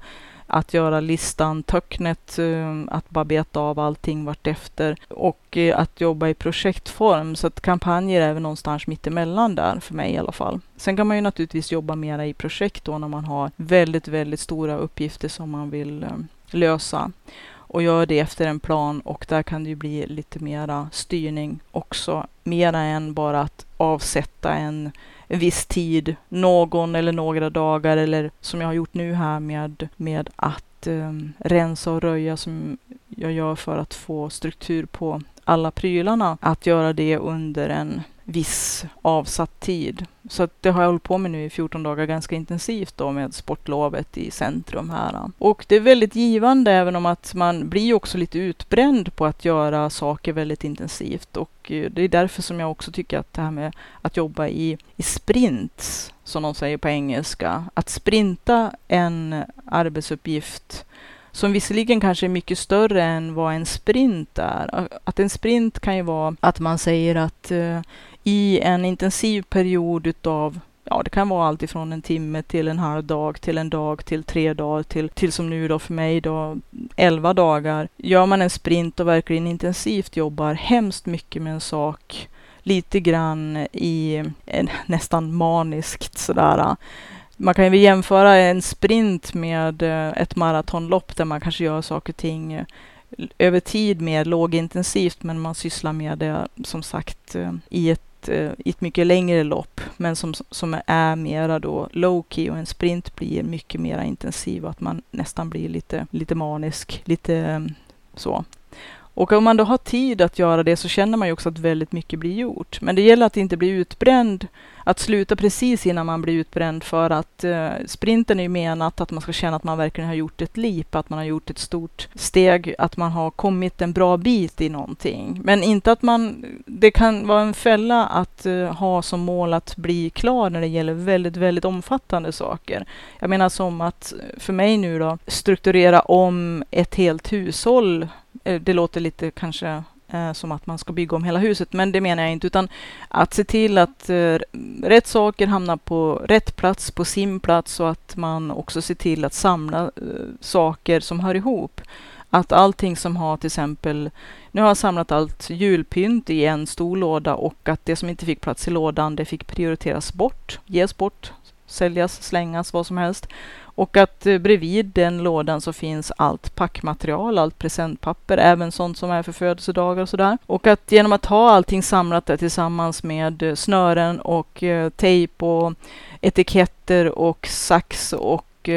[SPEAKER 1] att göra listan, töcknet, eh, att bara beta av allting vartefter och eh, att jobba i projektform. Så att kampanjer är väl någonstans mittemellan där för mig i alla fall. Sen kan man ju naturligtvis jobba mera i projekt då när man har väldigt, väldigt stora uppgifter som man vill eh, lösa och gör det efter en plan och där kan det ju bli lite mera styrning också. Mera än bara att avsätta en en viss tid, någon eller några dagar eller som jag har gjort nu här med, med att eh, rensa och röja som jag gör för att få struktur på alla prylarna. Att göra det under en viss avsatt tid. Så det har jag hållit på med nu i 14 dagar ganska intensivt då med sportlovet i centrum här. Och det är väldigt givande även om att man blir också lite utbränd på att göra saker väldigt intensivt och eh, det är därför som jag också tycker att det här med att jobba i, i sprints, som de säger på engelska, att sprinta en arbetsuppgift som visserligen kanske är mycket större än vad en sprint är. Att en sprint kan ju vara att man säger att uh, i en intensiv period utav Ja, det kan vara allt ifrån en timme till en halv dag, till en dag, till tre dagar, till, till som nu då för mig då elva dagar. Gör man en sprint och verkligen intensivt jobbar hemskt mycket med en sak, lite grann i nästan maniskt sådär. Äh. Man kan ju jämföra en sprint med äh, ett maratonlopp där man kanske gör saker och ting äh, över tid mer lågintensivt, men man sysslar med det som sagt i ett ett, eh, i ett mycket längre lopp, men som, som är mera då low key och en sprint blir mycket mer intensiv och att man nästan blir lite, lite manisk, lite mm, så. Och om man då har tid att göra det så känner man ju också att väldigt mycket blir gjort. Men det gäller att inte bli utbränd, att sluta precis innan man blir utbränd för att eh, sprinten är ju menat att man ska känna att man verkligen har gjort ett leap, att man har gjort ett stort steg, att man har kommit en bra bit i någonting. Men inte att man, det kan vara en fälla att eh, ha som mål att bli klar när det gäller väldigt, väldigt omfattande saker. Jag menar som att eh, för mig nu då strukturera om ett helt hushåll eh, det låter lite kanske Eh, som att man ska bygga om hela huset, men det menar jag inte, utan att se till att eh, rätt saker hamnar på rätt plats, på sin plats och att man också ser till att samla eh, saker som hör ihop. Att allting som har till exempel, nu har jag samlat allt julpynt i en stor låda och att det som inte fick plats i lådan, det fick prioriteras bort, ges bort, säljas, slängas, vad som helst. Och att eh, bredvid den lådan så finns allt packmaterial, allt presentpapper, även sånt som är för födelsedagar och sådär. Och att genom att ha allting samlat där tillsammans med eh, snören och eh, tejp och etiketter och sax och och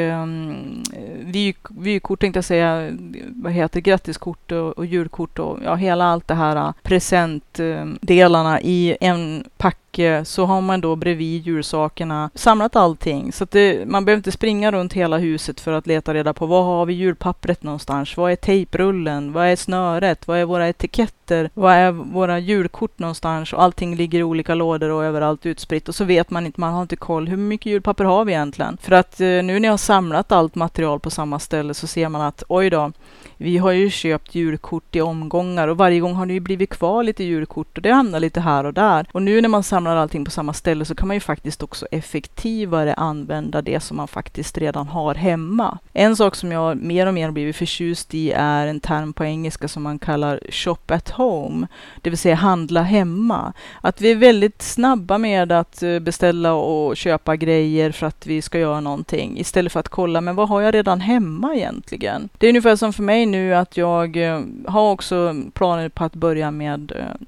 [SPEAKER 1] vy, vykort tänkte jag säga, vad heter grattiskort och, och julkort och ja, hela allt det här presentdelarna i en pack och eh, så har man då bredvid julsakerna samlat allting. Så att det, man behöver inte springa runt hela huset för att leta reda på var har vi julpappret någonstans? Vad är tejprullen? Vad är snöret? Vad är våra etiketter? Vad är våra julkort någonstans? Och allting ligger i olika lådor och överallt utspritt. Och så vet man inte, man har inte koll. Hur mycket julpapper har vi egentligen? För att eh, nu när jag har samlat allt material på samma ställe så ser man att oj då, vi har ju köpt julkort i omgångar och varje gång har det ju blivit kvar lite julkort och det hamnar lite här och där. Och nu när man samlar allting på samma ställe så kan man ju faktiskt också effektivare använda det som man faktiskt redan har hemma. En sak som jag mer och mer blivit förtjust i är en term på engelska som man kallar shop at home, det vill säga handla hemma. Att vi är väldigt snabba med att eh, beställa och köpa grejer för att vi ska göra någonting istället för att kolla, men vad har jag redan hemma egentligen? Det är ungefär som för mig nu att jag eh, har också planer på att börja med eh,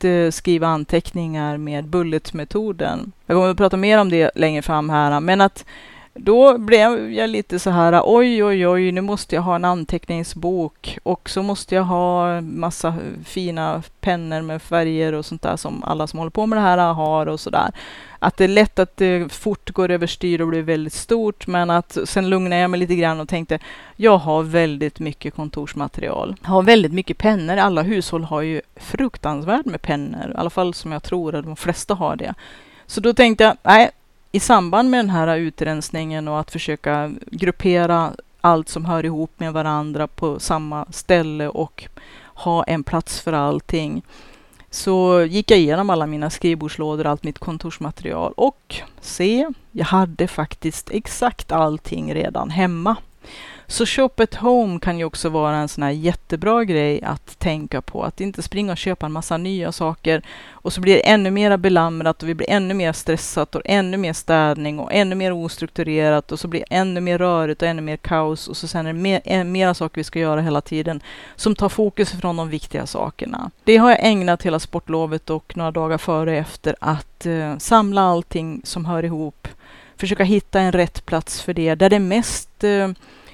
[SPEAKER 1] att eh, skriva anteckningar med bulletmetoden. Jag kommer att prata mer om det längre fram här, men att då blev jag lite så här, oj, oj, oj, nu måste jag ha en anteckningsbok och så måste jag ha massa fina pennor med färger och sånt där som alla som håller på med det här har och så där. Att det är lätt att det fort går överstyr och blir väldigt stort, men att sen lugnade jag mig lite grann och tänkte, jag har väldigt mycket kontorsmaterial. Jag har väldigt mycket pennor. Alla hushåll har ju fruktansvärt med pennor, i alla fall som jag tror att de flesta har det. Så då tänkte jag, nej, i samband med den här utrensningen och att försöka gruppera allt som hör ihop med varandra på samma ställe och ha en plats för allting så gick jag igenom alla mina skrivbordslådor, allt mitt kontorsmaterial och se, jag hade faktiskt exakt allting redan hemma. Så shop at home kan ju också vara en sån här jättebra grej att tänka på. Att inte springa och köpa en massa nya saker och så blir det ännu mer belamrat och vi blir ännu mer stressat och ännu mer städning och ännu mer ostrukturerat och så blir det ännu mer rörigt och ännu mer kaos och så sen är det mer, eh, mera saker vi ska göra hela tiden som tar fokus från de viktiga sakerna. Det har jag ägnat hela sportlovet och några dagar före och efter att eh, samla allting som hör ihop försöka hitta en rätt plats för det, där det mest eh,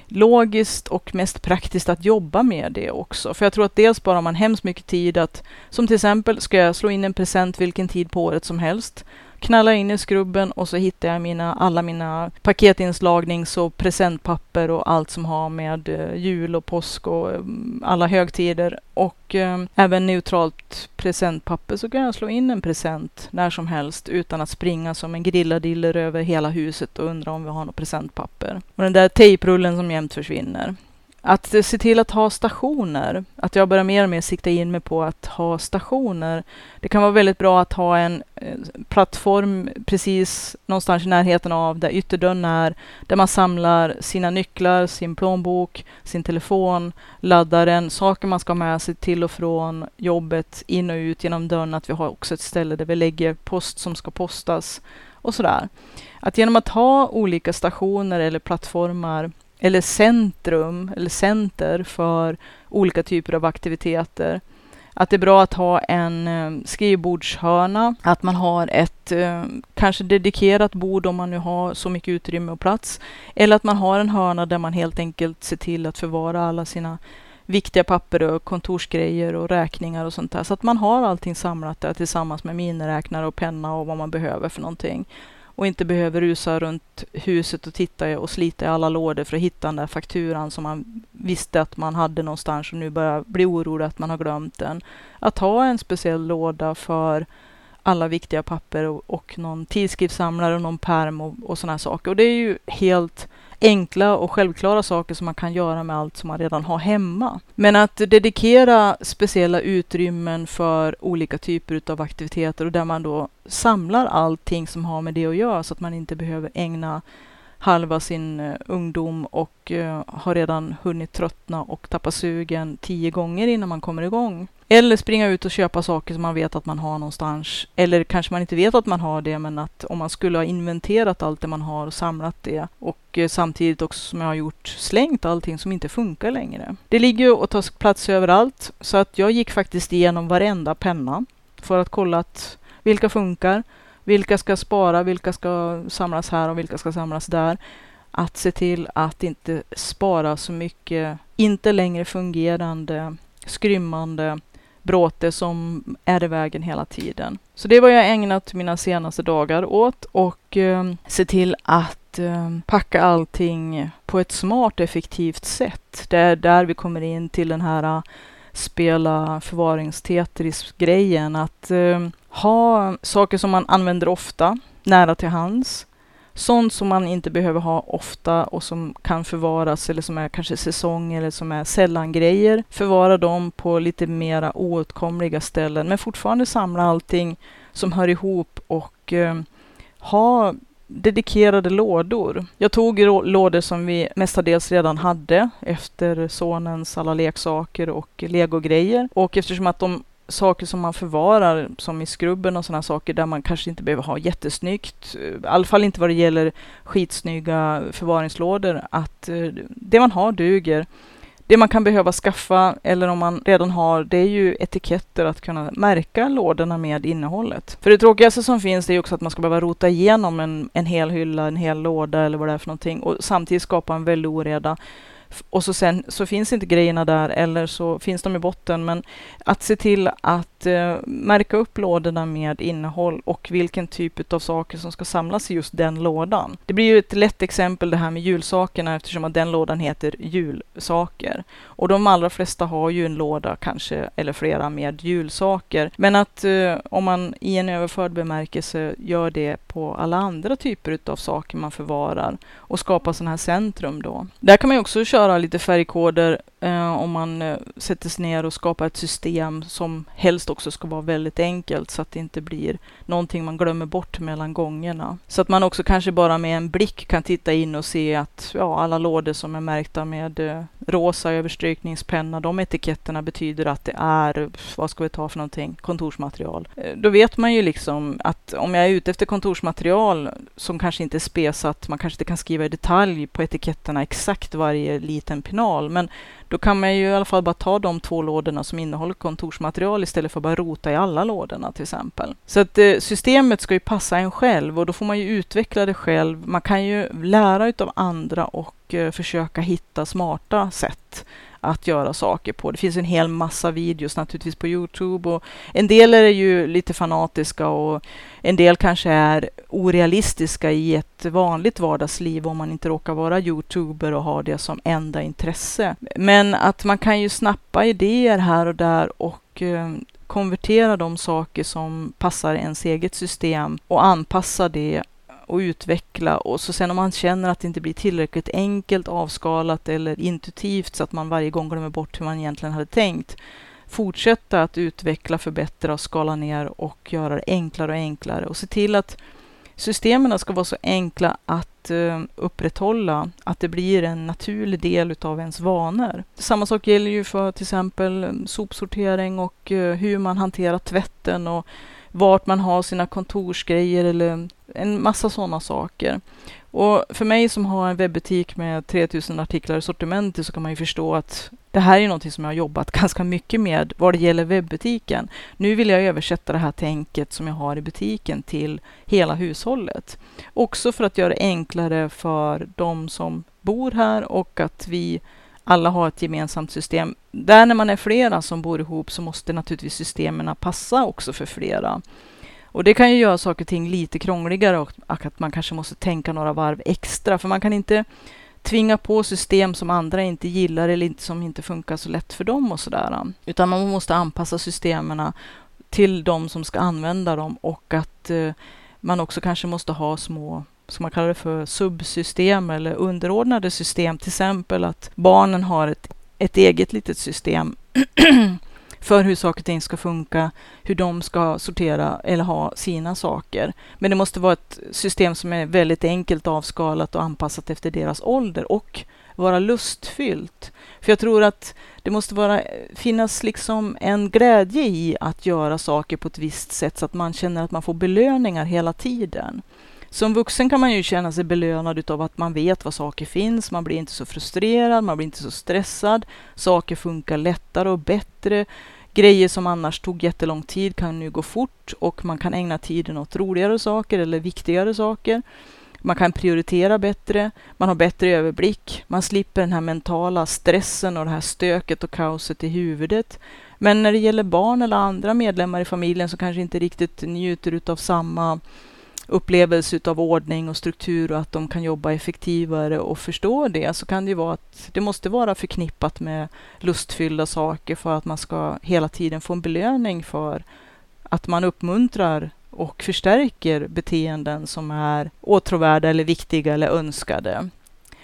[SPEAKER 1] logiskt och mest praktiskt att jobba med det också. För jag tror att dels sparar man hemskt mycket tid att, som till exempel, ska jag slå in en present vilken tid på året som helst, knallar in i skrubben och så hittar jag mina, alla mina paketinslagnings och presentpapper och allt som har med eh, jul och påsk och mm, alla högtider. Och eh, även neutralt presentpapper så kan jag slå in en present när som helst utan att springa som en grilladiller över hela huset och undra om vi har något presentpapper. Och den där tejprullen som jämt försvinner. Att se till att ha stationer, att jag börjar mer och mer sikta in mig på att ha stationer. Det kan vara väldigt bra att ha en eh, plattform precis någonstans i närheten av där ytterdörren är, där man samlar sina nycklar, sin plånbok, sin telefon, laddaren, saker man ska ha med sig till och från jobbet, in och ut genom dörren, att vi har också ett ställe där vi lägger post som ska postas och sådär. Att genom att ha olika stationer eller plattformar eller centrum eller center för olika typer av aktiviteter. Att det är bra att ha en eh, skrivbordshörna, att man har ett eh, kanske dedikerat bord om man nu har så mycket utrymme och plats. Eller att man har en hörna där man helt enkelt ser till att förvara alla sina viktiga papper och kontorsgrejer och räkningar och sånt där. Så att man har allting samlat där tillsammans med miniräknare och penna och vad man behöver för någonting och inte behöver rusa runt huset och titta och slita i alla lådor för att hitta den där fakturan som man visste att man hade någonstans och nu börjar bli orolig att man har glömt den. Att ha en speciell låda för alla viktiga papper och, och någon tidskriftssamlare och någon perm och, och sådana saker. Och det är ju helt enkla och självklara saker som man kan göra med allt som man redan har hemma. Men att dedikera speciella utrymmen för olika typer av aktiviteter och där man då samlar allting som har med det att göra så att man inte behöver ägna halva sin eh, ungdom och eh, har redan hunnit tröttna och tappa sugen tio gånger innan man kommer igång. Eller springa ut och köpa saker som man vet att man har någonstans. Eller kanske man inte vet att man har det, men att om man skulle ha inventerat allt det man har och samlat det och eh, samtidigt också som jag har gjort slängt allting som inte funkar längre. Det ligger ju och tar plats överallt så att jag gick faktiskt igenom varenda penna för att kolla att vilka funkar vilka ska spara, vilka ska samlas här och vilka ska samlas där. Att se till att inte spara så mycket inte längre fungerande, skrymmande bråte som är i vägen hela tiden. Så det var jag ägnat mina senaste dagar åt och eh, se till att eh, packa allting på ett smart, effektivt sätt. Det är där vi kommer in till den här äh, spela förvaringstetris-grejen. Att eh, ha saker som man använder ofta, nära till hands. Sånt som man inte behöver ha ofta och som kan förvaras eller som är kanske säsong eller som är sällan-grejer. Förvara dem på lite mera oåtkomliga ställen men fortfarande samla allting som hör ihop och eh, ha dedikerade lådor. Jag tog lådor som vi mestadels redan hade efter sonens alla leksaker och legogrejer. Och eftersom att de saker som man förvarar, som i skrubben och sådana saker, där man kanske inte behöver ha jättesnyggt, eh, i alla fall inte vad det gäller skitsnygga förvaringslådor, att eh, det man har duger. Det man kan behöva skaffa, eller om man redan har, det är ju etiketter att kunna märka lådorna med innehållet. För det tråkigaste som finns det är också att man ska behöva rota igenom en, en hel hylla, en hel låda eller vad det är för någonting och samtidigt skapa en väldig oreda och så sen så finns inte grejerna där eller så finns de i botten. Men att se till att eh, märka upp lådorna med innehåll och vilken typ av saker som ska samlas i just den lådan. Det blir ju ett lätt exempel det här med julsakerna eftersom att den lådan heter julsaker. Och de allra flesta har ju en låda kanske eller flera med julsaker. Men att eh, om man i en överförd bemärkelse gör det på alla andra typer av saker man förvarar och skapar sådana här centrum då. Där kan man ju också köra lite färgkoder eh, om man eh, sätter sig ner och skapar ett system som helst också ska vara väldigt enkelt så att det inte blir någonting man glömmer bort mellan gångerna. Så att man också kanske bara med en blick kan titta in och se att ja, alla lådor som är märkta med eh, rosa överstrykningspenna, de etiketterna betyder att det är, vad ska vi ta för någonting, kontorsmaterial. Eh, då vet man ju liksom att om jag är ute efter kontorsmaterial som kanske inte är spesat, man kanske inte kan skriva i detalj på etiketterna exakt varje liten pinal, men då kan man ju i alla fall bara ta de två lådorna som innehåller kontorsmaterial istället för att bara rota i alla lådorna till exempel. Så att eh, systemet ska ju passa en själv och då får man ju utveckla det själv. Man kan ju lära utav andra och eh, försöka hitta smarta sätt att göra saker på. Det finns en hel massa videos naturligtvis på Youtube och en del är ju lite fanatiska och en del kanske är orealistiska i ett vanligt vardagsliv om man inte råkar vara Youtuber och har det som enda intresse. Men att man kan ju snappa idéer här och där och eh, konvertera de saker som passar ens eget system och anpassa det och utveckla och så sen om man känner att det inte blir tillräckligt enkelt, avskalat eller intuitivt så att man varje gång glömmer bort hur man egentligen hade tänkt fortsätta att utveckla, förbättra och skala ner och göra det enklare och enklare och se till att systemen ska vara så enkla att uh, upprätthålla, att det blir en naturlig del utav ens vanor. Samma sak gäller ju för till exempel sopsortering och uh, hur man hanterar tvätten och vart man har sina kontorsgrejer eller en massa sådana saker. Och för mig som har en webbutik med 3000 artiklar i sortimentet så kan man ju förstå att det här är någonting som jag har jobbat *laughs* ganska mycket med vad det gäller webbutiken. Nu vill jag översätta det här tänket som jag har i butiken till hela hushållet. Också för att göra det enklare för de som bor här och att vi alla har ett gemensamt system. Där när man är flera som bor ihop så måste naturligtvis systemen passa också för flera. Och det kan ju göra saker och ting lite krångligare och att man kanske måste tänka några varv extra. För man kan inte tvinga på system som andra inte gillar eller som inte funkar så lätt för dem och sådär. Utan man måste anpassa systemen till de som ska använda dem och att eh, man också kanske måste ha små som man kallar det för subsystem eller underordnade system. Till exempel att barnen har ett, ett eget litet system *clears throat* för hur saker och ting ska funka, hur de ska sortera eller ha sina saker. Men det måste vara ett system som är väldigt enkelt avskalat och anpassat efter deras ålder och vara lustfyllt. För jag tror att det måste vara, finnas liksom en glädje i att göra saker på ett visst sätt så att man känner att man får belöningar hela tiden. Som vuxen kan man ju känna sig belönad av att man vet vad saker finns. Man blir inte så frustrerad, man blir inte så stressad. Saker funkar lättare och bättre. Grejer som annars tog jättelång tid kan nu gå fort och man kan ägna tiden åt roligare saker eller viktigare saker. man kan prioritera bättre, man har bättre överblick, man slipper den här mentala stressen och det här stöket och kaoset i huvudet. Men när det gäller barn eller andra medlemmar i familjen som kanske inte riktigt njuter av samma upplevelse av ordning och struktur och att de kan jobba effektivare och förstå det så kan det ju vara att det måste vara förknippat med lustfyllda saker för att man ska hela tiden få en belöning för att man uppmuntrar och förstärker beteenden som är åtråvärda eller viktiga eller önskade.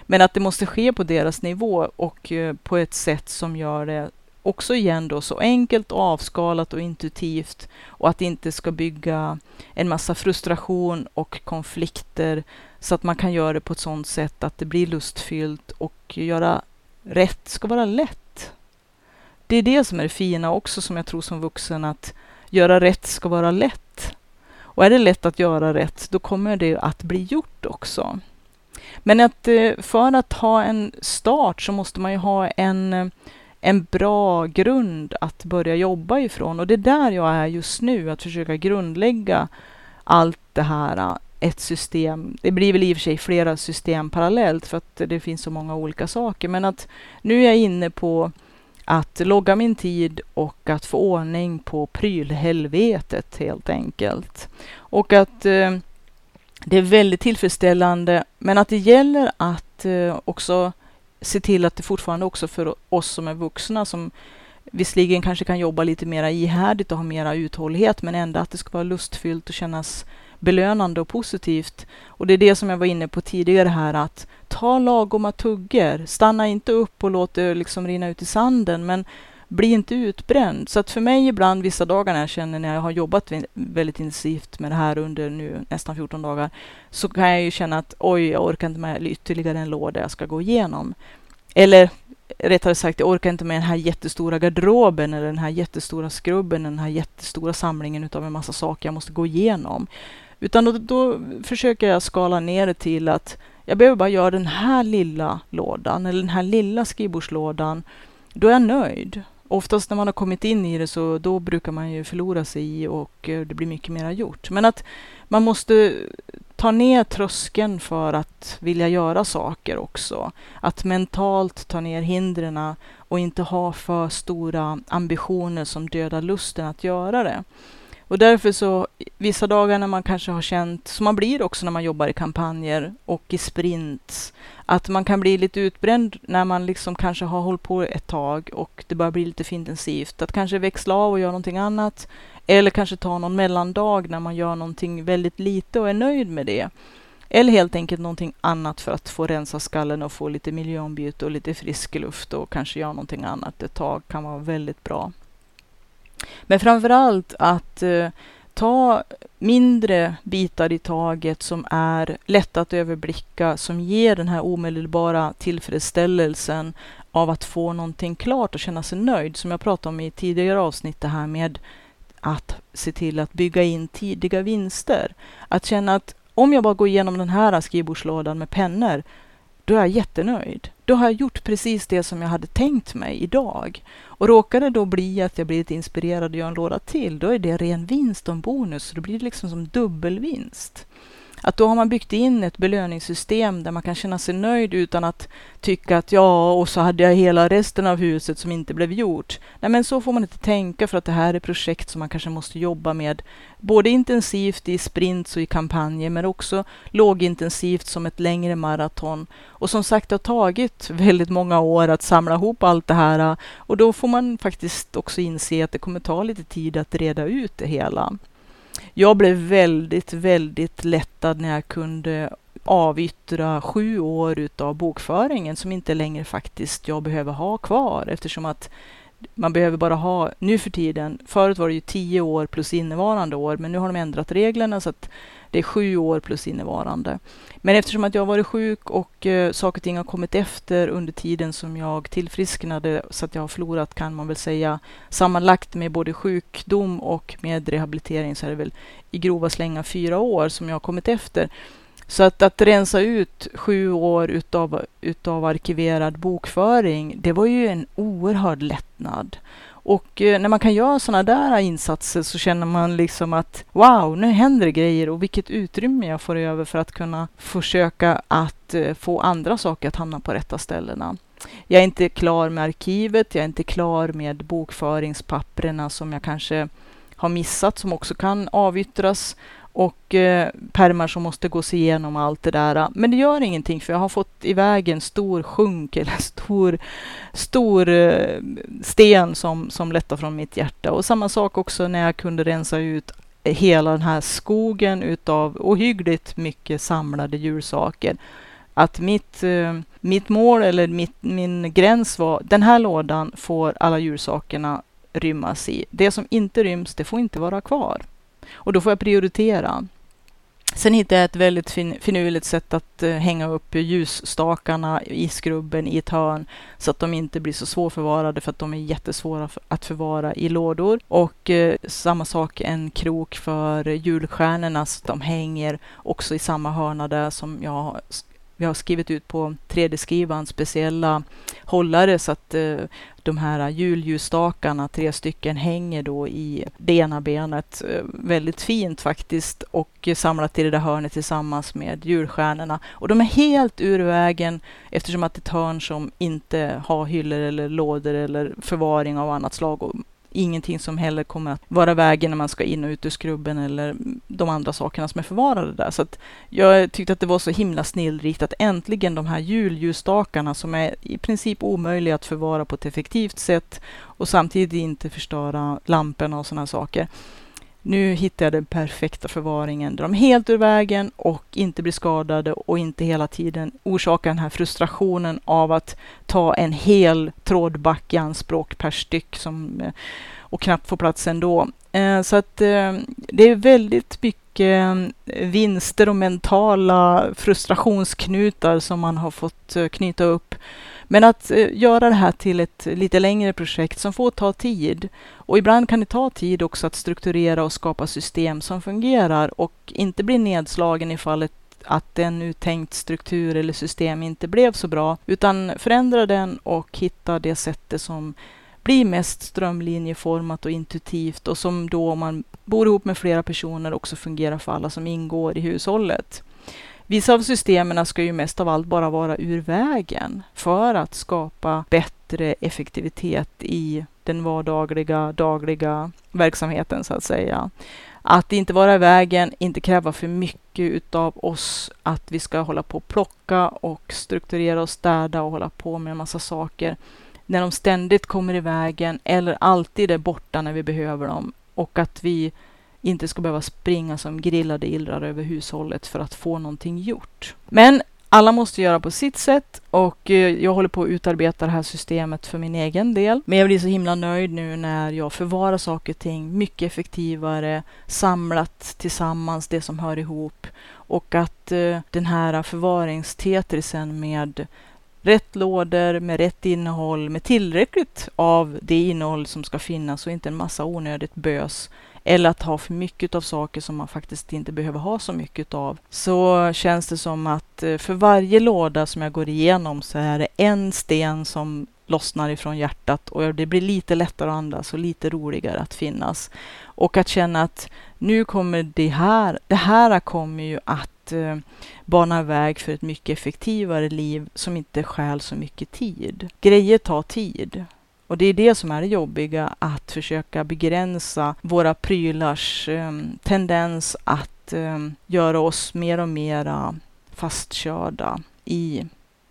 [SPEAKER 1] Men att det måste ske på deras nivå och eh, på ett sätt som gör det också igen då så enkelt, avskalat och intuitivt och att det inte ska bygga en massa frustration och konflikter så att man kan göra det på ett sådant sätt att det blir lustfyllt och göra rätt ska vara lätt. Det är det som är det fina också som jag tror som vuxen att göra rätt ska vara lätt. Och är det lätt att göra rätt, då kommer det att bli gjort också. Men att eh, för att ha en start så måste man ju ha en eh, en bra grund att börja jobba ifrån. Och det är där jag är just nu, att försöka grundlägga allt det här, äh, ett system. Det blir väl i och för sig flera system parallellt för att det finns så många olika saker. Men att nu är jag inne på att logga min tid och att få ordning på prylhelvetet helt enkelt. Och att eh, det är väldigt tillfredsställande, men att det gäller att eh, också se till att det fortfarande också för oss som är vuxna som visserligen kanske kan jobba lite mer ihärdigt och ha mera uthållighet, men ändå att det ska vara lustfyllt och kännas belönande och positivt. Och det är det som jag var inne på tidigare här, att ta lagoma tuggor. Stanna inte upp och låt det liksom rinna ut i sanden, men bli inte utbränd. Så att för mig ibland, vissa dagar när jag känner när jag har jobbat väldigt intensivt med det här under nu nästan 14 dagar, så kan jag ju känna att oj, jag orkar inte med ytterligare en låda jag ska gå igenom. Eller rättare sagt, jag orkar inte med den här jättestora garderoben eller den här jättestora skrubben, den här jättestora samlingen utav en massa saker jag måste gå igenom. Utan då, då försöker jag skala ner det till att jag behöver bara göra den här lilla lådan eller den här lilla skrivbordslådan. Då är jag nöjd oftast när man har kommit in i det så då brukar man ju förlora sig i och eh, det blir mycket mer gjort. Men att man måste ta ner tröskeln för att vilja göra saker också. Att mentalt ta ner hindren och inte ha för stora ambitioner som dödar lusten att göra det. Och därför så, vissa dagar när man kanske har känt, som man blir också när man jobbar i kampanjer och i sprints, att man kan bli lite utbränd när man liksom kanske har hållit på ett tag och det börjar bli lite för intensivt. Att kanske växla av och göra någonting annat. Eller kanske ta någon mellandag när man gör någonting väldigt lite och är nöjd med det. Eller helt enkelt någonting annat för att få rensa skallen och få lite miljöombyte och lite frisk luft och kanske göra någonting annat ett tag kan vara väldigt bra. Men framför allt att eh, ta mindre bitar i taget som är lätta att överblicka, som ger den här omedelbara tillfredsställelsen av att få någonting klart och känna sig nöjd. Som jag pratade om i tidigare avsnitt, det här med att se till att bygga in tidiga vinster. Att känna att om jag bara går igenom den här skrivbordslådan med pennor, då är jag jättenöjd. Då har jag gjort precis det som jag hade tänkt mig idag. Och råkar det då bli att jag blir lite inspirerad och gör en låda till, då är det ren vinst och en bonus. Så då blir det liksom som dubbelvinst. Att då har man byggt in ett belöningssystem där man kan känna sig nöjd utan att tycka att ja, och så hade jag hela resten av huset som inte blev gjort. Nej, men så får man inte tänka för att det här är projekt som man kanske måste jobba med både intensivt i sprints och i kampanjer, men också lågintensivt som ett längre maraton. Och som sagt, det har tagit väldigt många år att samla ihop allt det här och då får man faktiskt också inse att det kommer ta lite tid att reda ut det hela. Jag blev väldigt, väldigt lättad när jag kunde avyttra sju år utav bokföringen som inte längre faktiskt jag behöver ha kvar eftersom att man behöver bara ha nu för tiden. Förut var det ju tio år plus innevarande år, men nu har de ändrat reglerna så att det är sju år plus innevarande. Men eftersom att jag har varit sjuk och eh, saker och ting har kommit efter under tiden som jag tillfrisknade så att jag har förlorat kan man väl säga sammanlagt med både sjukdom och med rehabilitering så är det väl i grova slängar fyra år som jag har kommit efter. Så att, att rensa ut sju år utav, utav arkiverad bokföring, det var ju en oerhörd lättnad. Och eh, när man kan göra sådana där insatser så känner man liksom att wow, nu händer det grejer och vilket utrymme jag får över för att kunna försöka att eh, få andra saker att hamna på rätta ställena. Jag är inte klar med arkivet, jag är inte klar med bokföringspapperna som jag kanske har missat, som också kan avyttras och eh, permar som måste gås igenom och allt det där. Men det gör ingenting för jag har fått iväg en stor sjunk eller *laughs* stor, stor eh, sten som, som lättar från mitt hjärta. Och samma sak också när jag kunde rensa ut hela den här skogen utav ohyggligt mycket samlade djursaker. Att mitt, eh, mitt mål eller mitt, min gräns var den här lådan får alla djursakerna rymmas i. Det som inte ryms, det får inte vara kvar. Och då får jag prioritera. Sen hittade jag ett väldigt fin finurligt sätt att uh, hänga upp ljusstakarna i skrubben i ett hörn så att de inte blir så svårförvarade för att de är jättesvåra att förvara i lådor. Och uh, samma sak en krok för julstjärnorna så att de hänger också i samma hörna där som jag vi har skrivit ut på 3D-skrivaren speciella hållare så att eh, de här julljusstakarna, tre stycken, hänger då i det ena benet. Eh, väldigt fint faktiskt och samlat i det där hörnet tillsammans med julstjärnorna. Och de är helt ur vägen eftersom att det är ett hörn som inte har hyllor eller lådor eller förvaring av annat slag. Och ingenting som heller kommer att vara vägen när man ska in och ut ur skrubben eller de andra sakerna som är förvarade där. Så att jag tyckte att det var så himla snillrikt att äntligen de här julljusstakarna som är i princip omöjliga att förvara på ett effektivt sätt och samtidigt inte förstöra lamporna och sådana saker. Nu hittar jag den perfekta förvaringen där de är helt ur vägen och inte blir skadade och inte hela tiden orsakar den här frustrationen av att ta en hel trådback i anspråk per styck som, eh, och knappt få plats ändå. Eh, så att eh, det är väldigt mycket vinster och mentala frustrationsknutar som man har fått knyta upp men att eh, göra det här till ett lite längre projekt som får ta tid. Och ibland kan det ta tid också att strukturera och skapa system som fungerar och inte bli nedslagen i fallet att en uttänkt struktur eller system inte blev så bra, utan förändra den och hitta det sättet som blir mest strömlinjeformat och intuitivt och som då om man bor ihop med flera personer också fungerar för alla som ingår i hushållet. Vissa av systemen ska ju mest av allt bara vara ur vägen för att skapa bättre effektivitet i den vardagliga, dagliga verksamheten så att säga. Att inte vara i vägen, inte kräva för mycket utav oss, att vi ska hålla på och plocka och strukturera och städa och hålla på med en massa saker. När de ständigt kommer i vägen eller alltid är borta när vi behöver dem och att vi inte ska behöva springa som grillade illrar över hushållet för att få någonting gjort. Men alla måste göra på sitt sätt och eh, jag håller på att utarbeta det här systemet för min egen del. Men jag blir så himla nöjd nu när jag förvarar saker och ting mycket effektivare, samlat tillsammans det som hör ihop och att eh, den här förvaringstetrisen med rätt lådor med rätt innehåll, med tillräckligt av det innehåll som ska finnas och inte en massa onödigt bös eller att ha för mycket av saker som man faktiskt inte behöver ha så mycket av, så känns det som att eh, för varje låda som jag går igenom så är det en sten som lossnar ifrån hjärtat och det blir lite lättare att andas och lite roligare att finnas. Och att känna att nu kommer det här, det här kommer ju att eh, bana väg för ett mycket effektivare liv som inte stjäl så mycket tid. Grejer tar tid och det är det som är det jobbiga, att försöka begränsa våra prylars ehm, tendens att ehm, göra oss mer och mer fastkörda i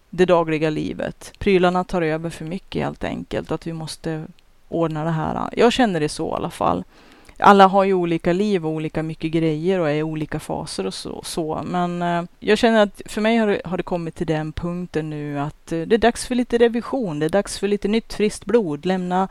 [SPEAKER 1] det dagliga livet. Prylarna tar över för mycket helt enkelt, att vi måste ordna det här. Jag känner det så i alla fall alla har ju olika liv och olika mycket grejer och är i olika faser och så. så. Men eh, jag känner att för mig har det, har det kommit till den punkten nu att eh, det är dags för lite revision. Det är dags för lite nytt friskt blod. Lämna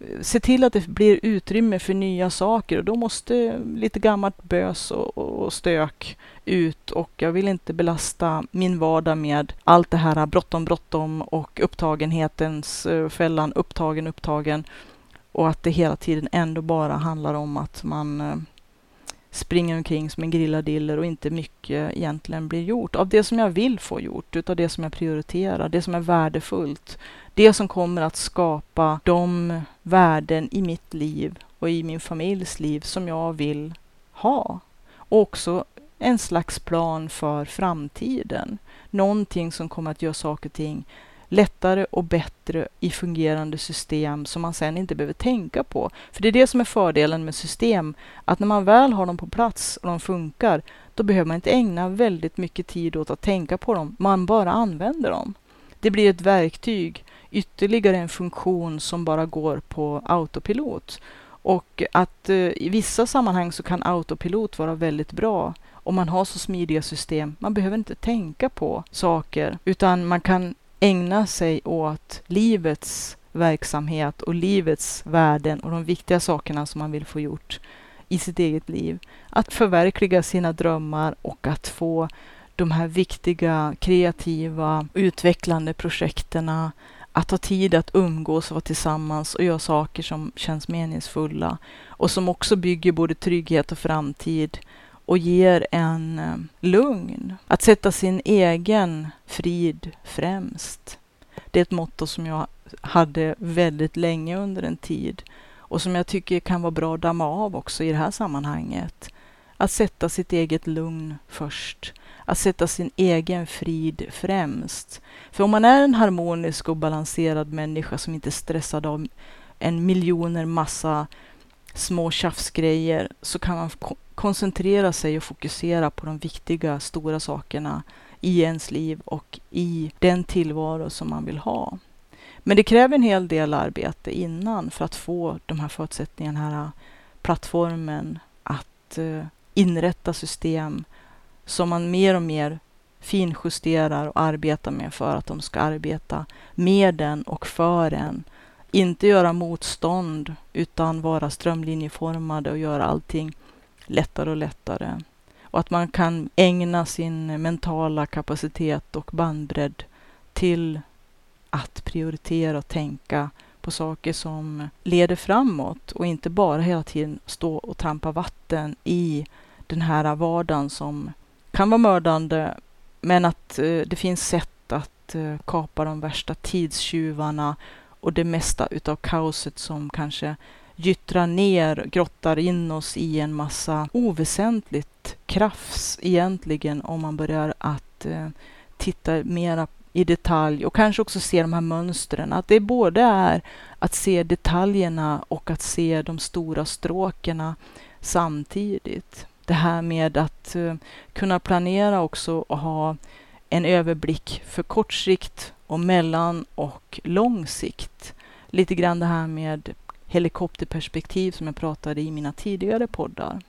[SPEAKER 1] eh, se till att det blir utrymme för nya saker och då måste lite gammalt bös och, och stök ut och jag vill inte belasta min vardag med allt det här bråttom, bråttom och upptagenhetens eh, fällan, upptagen, upptagen och att det hela tiden ändå bara handlar om att man eh, springer omkring som en grilladiller och inte mycket egentligen blir gjort av det som jag vill få gjort, utav det som jag prioriterar, det som är värdefullt. Det som kommer att skapa de värden i mitt liv och i min familjs liv som jag vill ha. Och också en slags plan för framtiden. Någonting som kommer att göra saker och ting lättare och bättre i fungerande system som man sen inte behöver tänka på. För det är det som är fördelen med system, att när man väl har dem på plats och de funkar, då behöver man inte ägna väldigt mycket tid åt att tänka på dem, man bara använder dem. Det blir ett verktyg, ytterligare en funktion som bara går på autopilot. Och att eh, i vissa sammanhang så kan autopilot vara väldigt bra om man har så smidiga system. Man behöver inte tänka på saker, utan man kan ägna sig åt livets verksamhet och livets värden och de viktiga sakerna som man vill få gjort i sitt eget liv. Att förverkliga sina drömmar och att få de här viktiga, kreativa, utvecklande projekterna att ha tid att umgås och vara tillsammans och göra saker som känns meningsfulla och som också bygger både trygghet och framtid och ger en eh, lugn. Att sätta sin egen frid främst. Det är ett motto som jag hade väldigt länge under en tid och som jag tycker kan vara bra att damma av också i det här sammanhanget. Att sätta sitt eget lugn först. Att sätta sin egen frid främst. För om man är en harmonisk och balanserad människa som inte är stressad av en miljoner massa små tjafsgrejer så kan man koncentrera sig och fokusera på de viktiga, stora sakerna i ens liv och i den tillvaro som man vill ha. Men det kräver en hel del arbete innan för att få de här förutsättningarna, den här plattformen att eh, inrätta system som man mer och mer finjusterar och arbetar med för att de ska arbeta med den och för en. Inte göra motstånd utan vara strömlinjeformade och göra allting lättare och lättare. Och att man kan ägna sin mentala kapacitet och bandbredd till att prioritera och tänka på saker som leder framåt och inte bara hela tiden stå och trampa vatten i den här vardagen som kan vara mördande men att eh, det finns sätt att eh, kapa de värsta tidstjuvarna och det mesta utav kaoset som kanske gyttrar ner, grottar in oss i en massa oväsentligt krafs egentligen om man börjar att eh, titta mera i detalj och kanske också se de här mönstren. Att det både är att se detaljerna och att se de stora stråkerna samtidigt. Det här med att eh, kunna planera också och ha en överblick för kort sikt och mellan och lång sikt. Lite grann det här med helikopterperspektiv som jag pratade i mina tidigare poddar.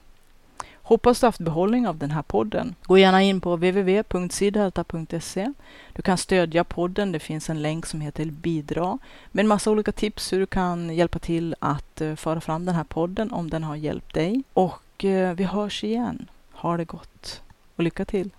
[SPEAKER 1] Hoppas du haft behållning av den här podden. Gå gärna in på www.sidhalta.se. Du kan stödja podden. Det finns en länk som heter bidra med en massa olika tips hur du kan hjälpa till att eh, föra fram den här podden om den har hjälpt dig. Och eh, vi hörs igen. Ha det gott och lycka till!